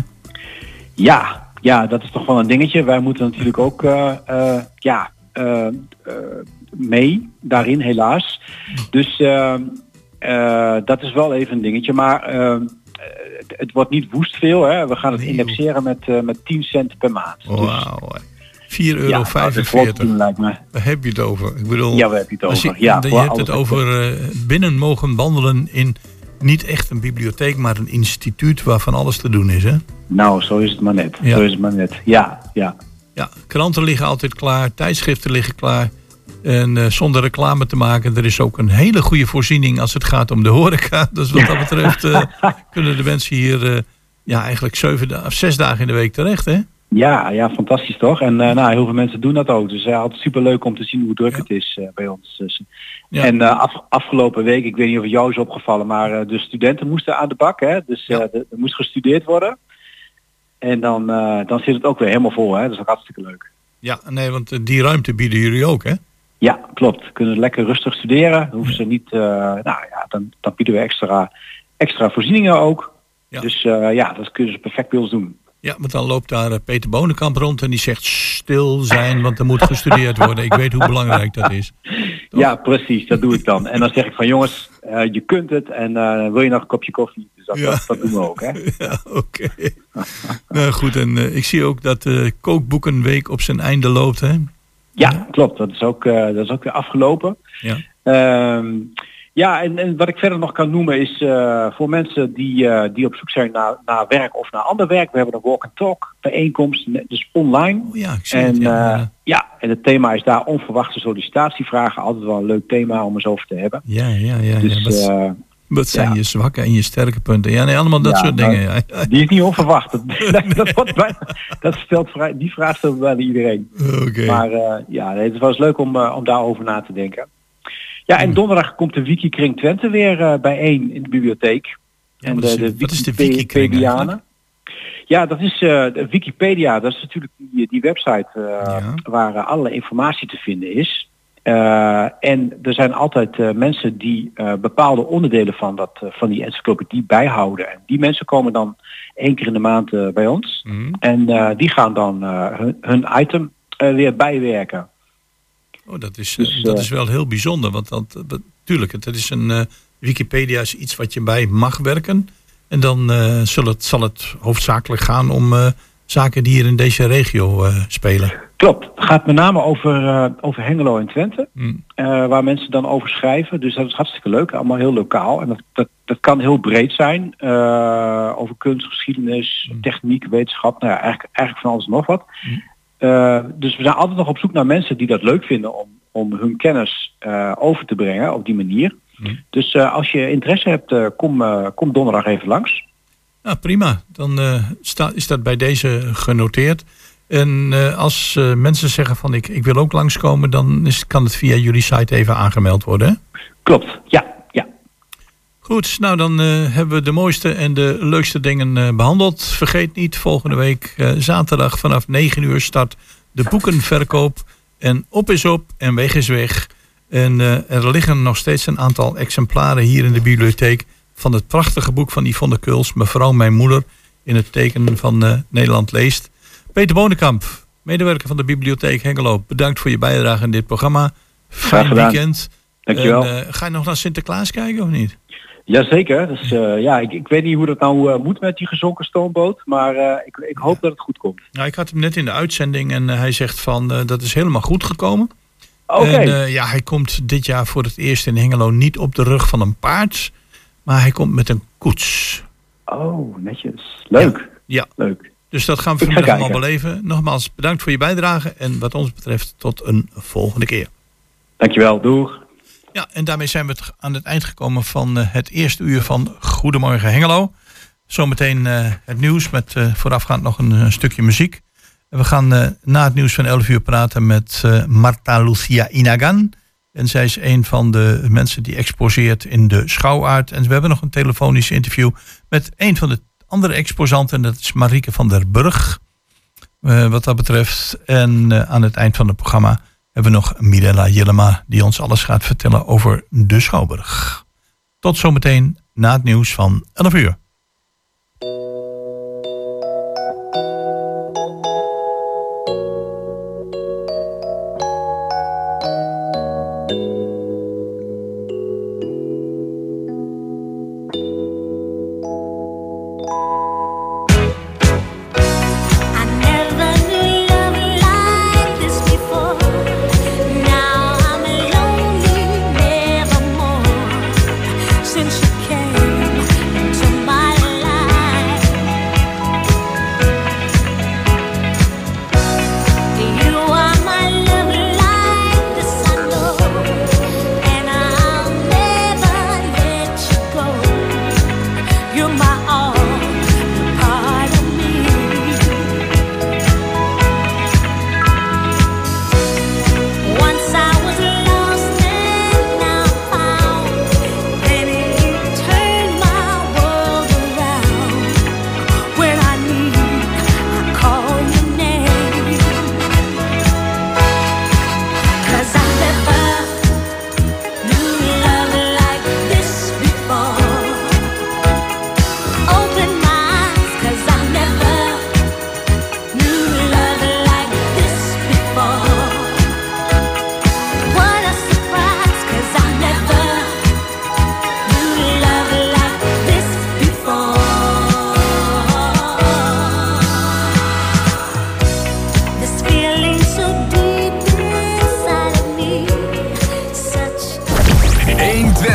Ja, ja, dat is toch wel een dingetje. Wij moeten natuurlijk ook eh, ja, mee daarin, helaas. Dus dat is wel even een dingetje. Maar het, wordt niet woest veel. Hè. We gaan het indexeren met, eh, met 10 cent per maand. Dus. 4,45 euro. Ja, dat lijkt me. Waar heb je het over? Ik bedoel, Ja, waar heb je het over? Je, Ja, je hebt het over eh, binnen mogen wandelen in niet echt een bibliotheek, maar een instituut waar van alles te doen is, hè? Nou, zo is het maar net. Ja. Zo is het maar net. Ja, ja. Ja, kranten liggen altijd klaar, tijdschriften liggen klaar. En eh, zonder reclame te maken, er is ook een hele goede voorziening als het gaat om de horeca. Dus wat dat betreft eh, kunnen de mensen hier eh, ja, eigenlijk zeven of zes dagen in de week terecht, hè? Ja, ja, fantastisch toch? En eh, nou, heel veel mensen doen dat ook. Dus uh, altijd super leuk om te zien hoe druk het is eh, bij ons. Dus, Ja. En eh, af, afgelopen week, ik weet niet of het jou is opgevallen, maar eh, de studenten moesten aan de bak. Hè? Dus eh, er er moest gestudeerd worden. En dan, eh, dan zit het ook weer helemaal vol. Hè? Dat is ook hartstikke leuk. Ja, nee, want eh, die ruimte bieden jullie ook, hè? Ja, klopt. Kunnen lekker rustig studeren. Hoeven ze niet, eh, nou ja, dan, dan bieden we extra, extra voorzieningen ook. Dus eh, ja, dat kunnen ze perfect bij ons doen. Ja, want dan loopt daar eh, Peter Bonenkamp rond en die zegt stil zijn, want er moet gestudeerd worden. Ik weet hoe belangrijk dat is. Ja, precies. Dat doe ik dan. En dan zeg ik van jongens, eh, je kunt het en eh, wil je nog een kopje koffie? Dus dat, Ja. dat, dat doen we ook. Hè? Ja, oké. nou goed, en ik zie ook dat de kookboekenweek op zijn einde loopt, hè? Ja, klopt. Dat is ook, dat is ook weer afgelopen. Ja. Ehm, ja, en, en wat ik verder nog kan noemen is eh, voor mensen die, eh, die op zoek zijn naar, naar werk of naar ander werk. We hebben een walk and talk bijeenkomst, dus online. Oh ja, ik zie en, het, ja. eh, ja, en het thema is daar onverwachte sollicitatievragen. Altijd wel een leuk thema om eens over te hebben. Ja, ja, ja. Dus, ja. Wat, wat zijn ja. je zwakke en je sterke punten? Ja, nee, allemaal dat soort nou, dingen. Ja. Die is niet onverwacht. Dat, dat, wordt bijna- dat stelt vrij, die vraag stelt bijna iedereen. Oké. Maar ja, het was leuk om, om daarover na te denken. Ja, Hmm. en donderdag komt de Wikikring Twente weer eh, bijeen in de bibliotheek. Ja, wat is- wat is de Wikikring. Ja, dat is eh, de Wikipedia. Dat is natuurlijk die, die website eh, waar alle informatie te vinden is. En er zijn altijd mensen die bepaalde onderdelen van, dat, van die encyclopedie bijhouden. En die mensen komen dan één keer in de maand bij ons. Mhm. En die gaan dan hun, hun item weer bijwerken. Oh, dat is, Dus, eh, dat eh, is wel heel bijzonder. Want dat, dat, tuurlijk, het, het is een eh, Wikipedia is iets wat je bij mag werken. En dan eh, zal, het, zal het hoofdzakelijk gaan om eh, zaken die hier in deze regio eh, spelen. Klopt. Het gaat met name over, eh, over Hengelo en Twente. Mm. eh, waar mensen dan over schrijven. Dus dat is hartstikke leuk. Allemaal heel lokaal. En dat, dat, dat kan heel breed zijn. eh, over kunst, geschiedenis, techniek, wetenschap. Nou ja, eigenlijk, eigenlijk van alles en nog wat. Eh, dus we zijn altijd nog op zoek naar mensen die dat leuk vinden om, om hun kennis eh, over te brengen op die manier. Dus eh, als je interesse hebt, kom, kom donderdag even langs. Ja, prima. Dan eh, sta, is dat bij deze genoteerd. En als mensen zeggen van ik, ik wil ook langskomen, dan is, kan het via jullie site even aangemeld worden. Hè? Klopt, ja. Goed, nou dan eh, hebben we de mooiste en de leukste dingen eh, behandeld. Vergeet niet, volgende week eh, zaterdag vanaf 9 uur start de boekenverkoop. En op is op en weg is weg. En er liggen nog steeds een aantal exemplaren hier in de bibliotheek van het prachtige boek van Yvonne Kuls, Mevrouw Mijn Moeder, in het teken van Nederland leest. Peter Bonenkamp, medewerker van de Bibliotheek Hengelo, bedankt voor je bijdrage in dit programma. Fijn weekend. Dankjewel. En, ga je nog naar Sinterklaas kijken of niet? Jazeker. Dus eh, ja, ik, ik weet niet hoe dat nou eh, moet met die gezonken stoomboot. Maar eh, ik, ik hoop dat het goed komt. Nou, ik had hem net in de uitzending en hij zegt van dat is helemaal goed gekomen. Oké. En ja, hij komt dit jaar voor het eerst in Hengelo niet op de rug van een paard, maar hij komt met een koets. Oh, netjes. Leuk. Ja. Leuk. Dus dat gaan we vanmiddag allemaal beleven. Nogmaals, bedankt voor je bijdrage en wat ons betreft tot een volgende keer. Dankjewel. Doeg. Ja, en daarmee zijn we aan het eind gekomen van eh, het eerste uur van Goedemorgen Hengelo. Zometeen eh, het nieuws met eh, voorafgaand nog een, stukje muziek. We gaan na het nieuws van 11 uur praten met Marta Lucia Inagan. En zij is een van de mensen die exposeert in de Schouwaard. En we hebben nog een telefonisch interview met een van de andere exposanten. En dat is Marieke van der Burg. wat dat betreft. En aan het eind van het programma hebben we nog Mirella Jellema. Die ons alles gaat vertellen over de Schouwburg. Tot zometeen na het nieuws van 11 uur.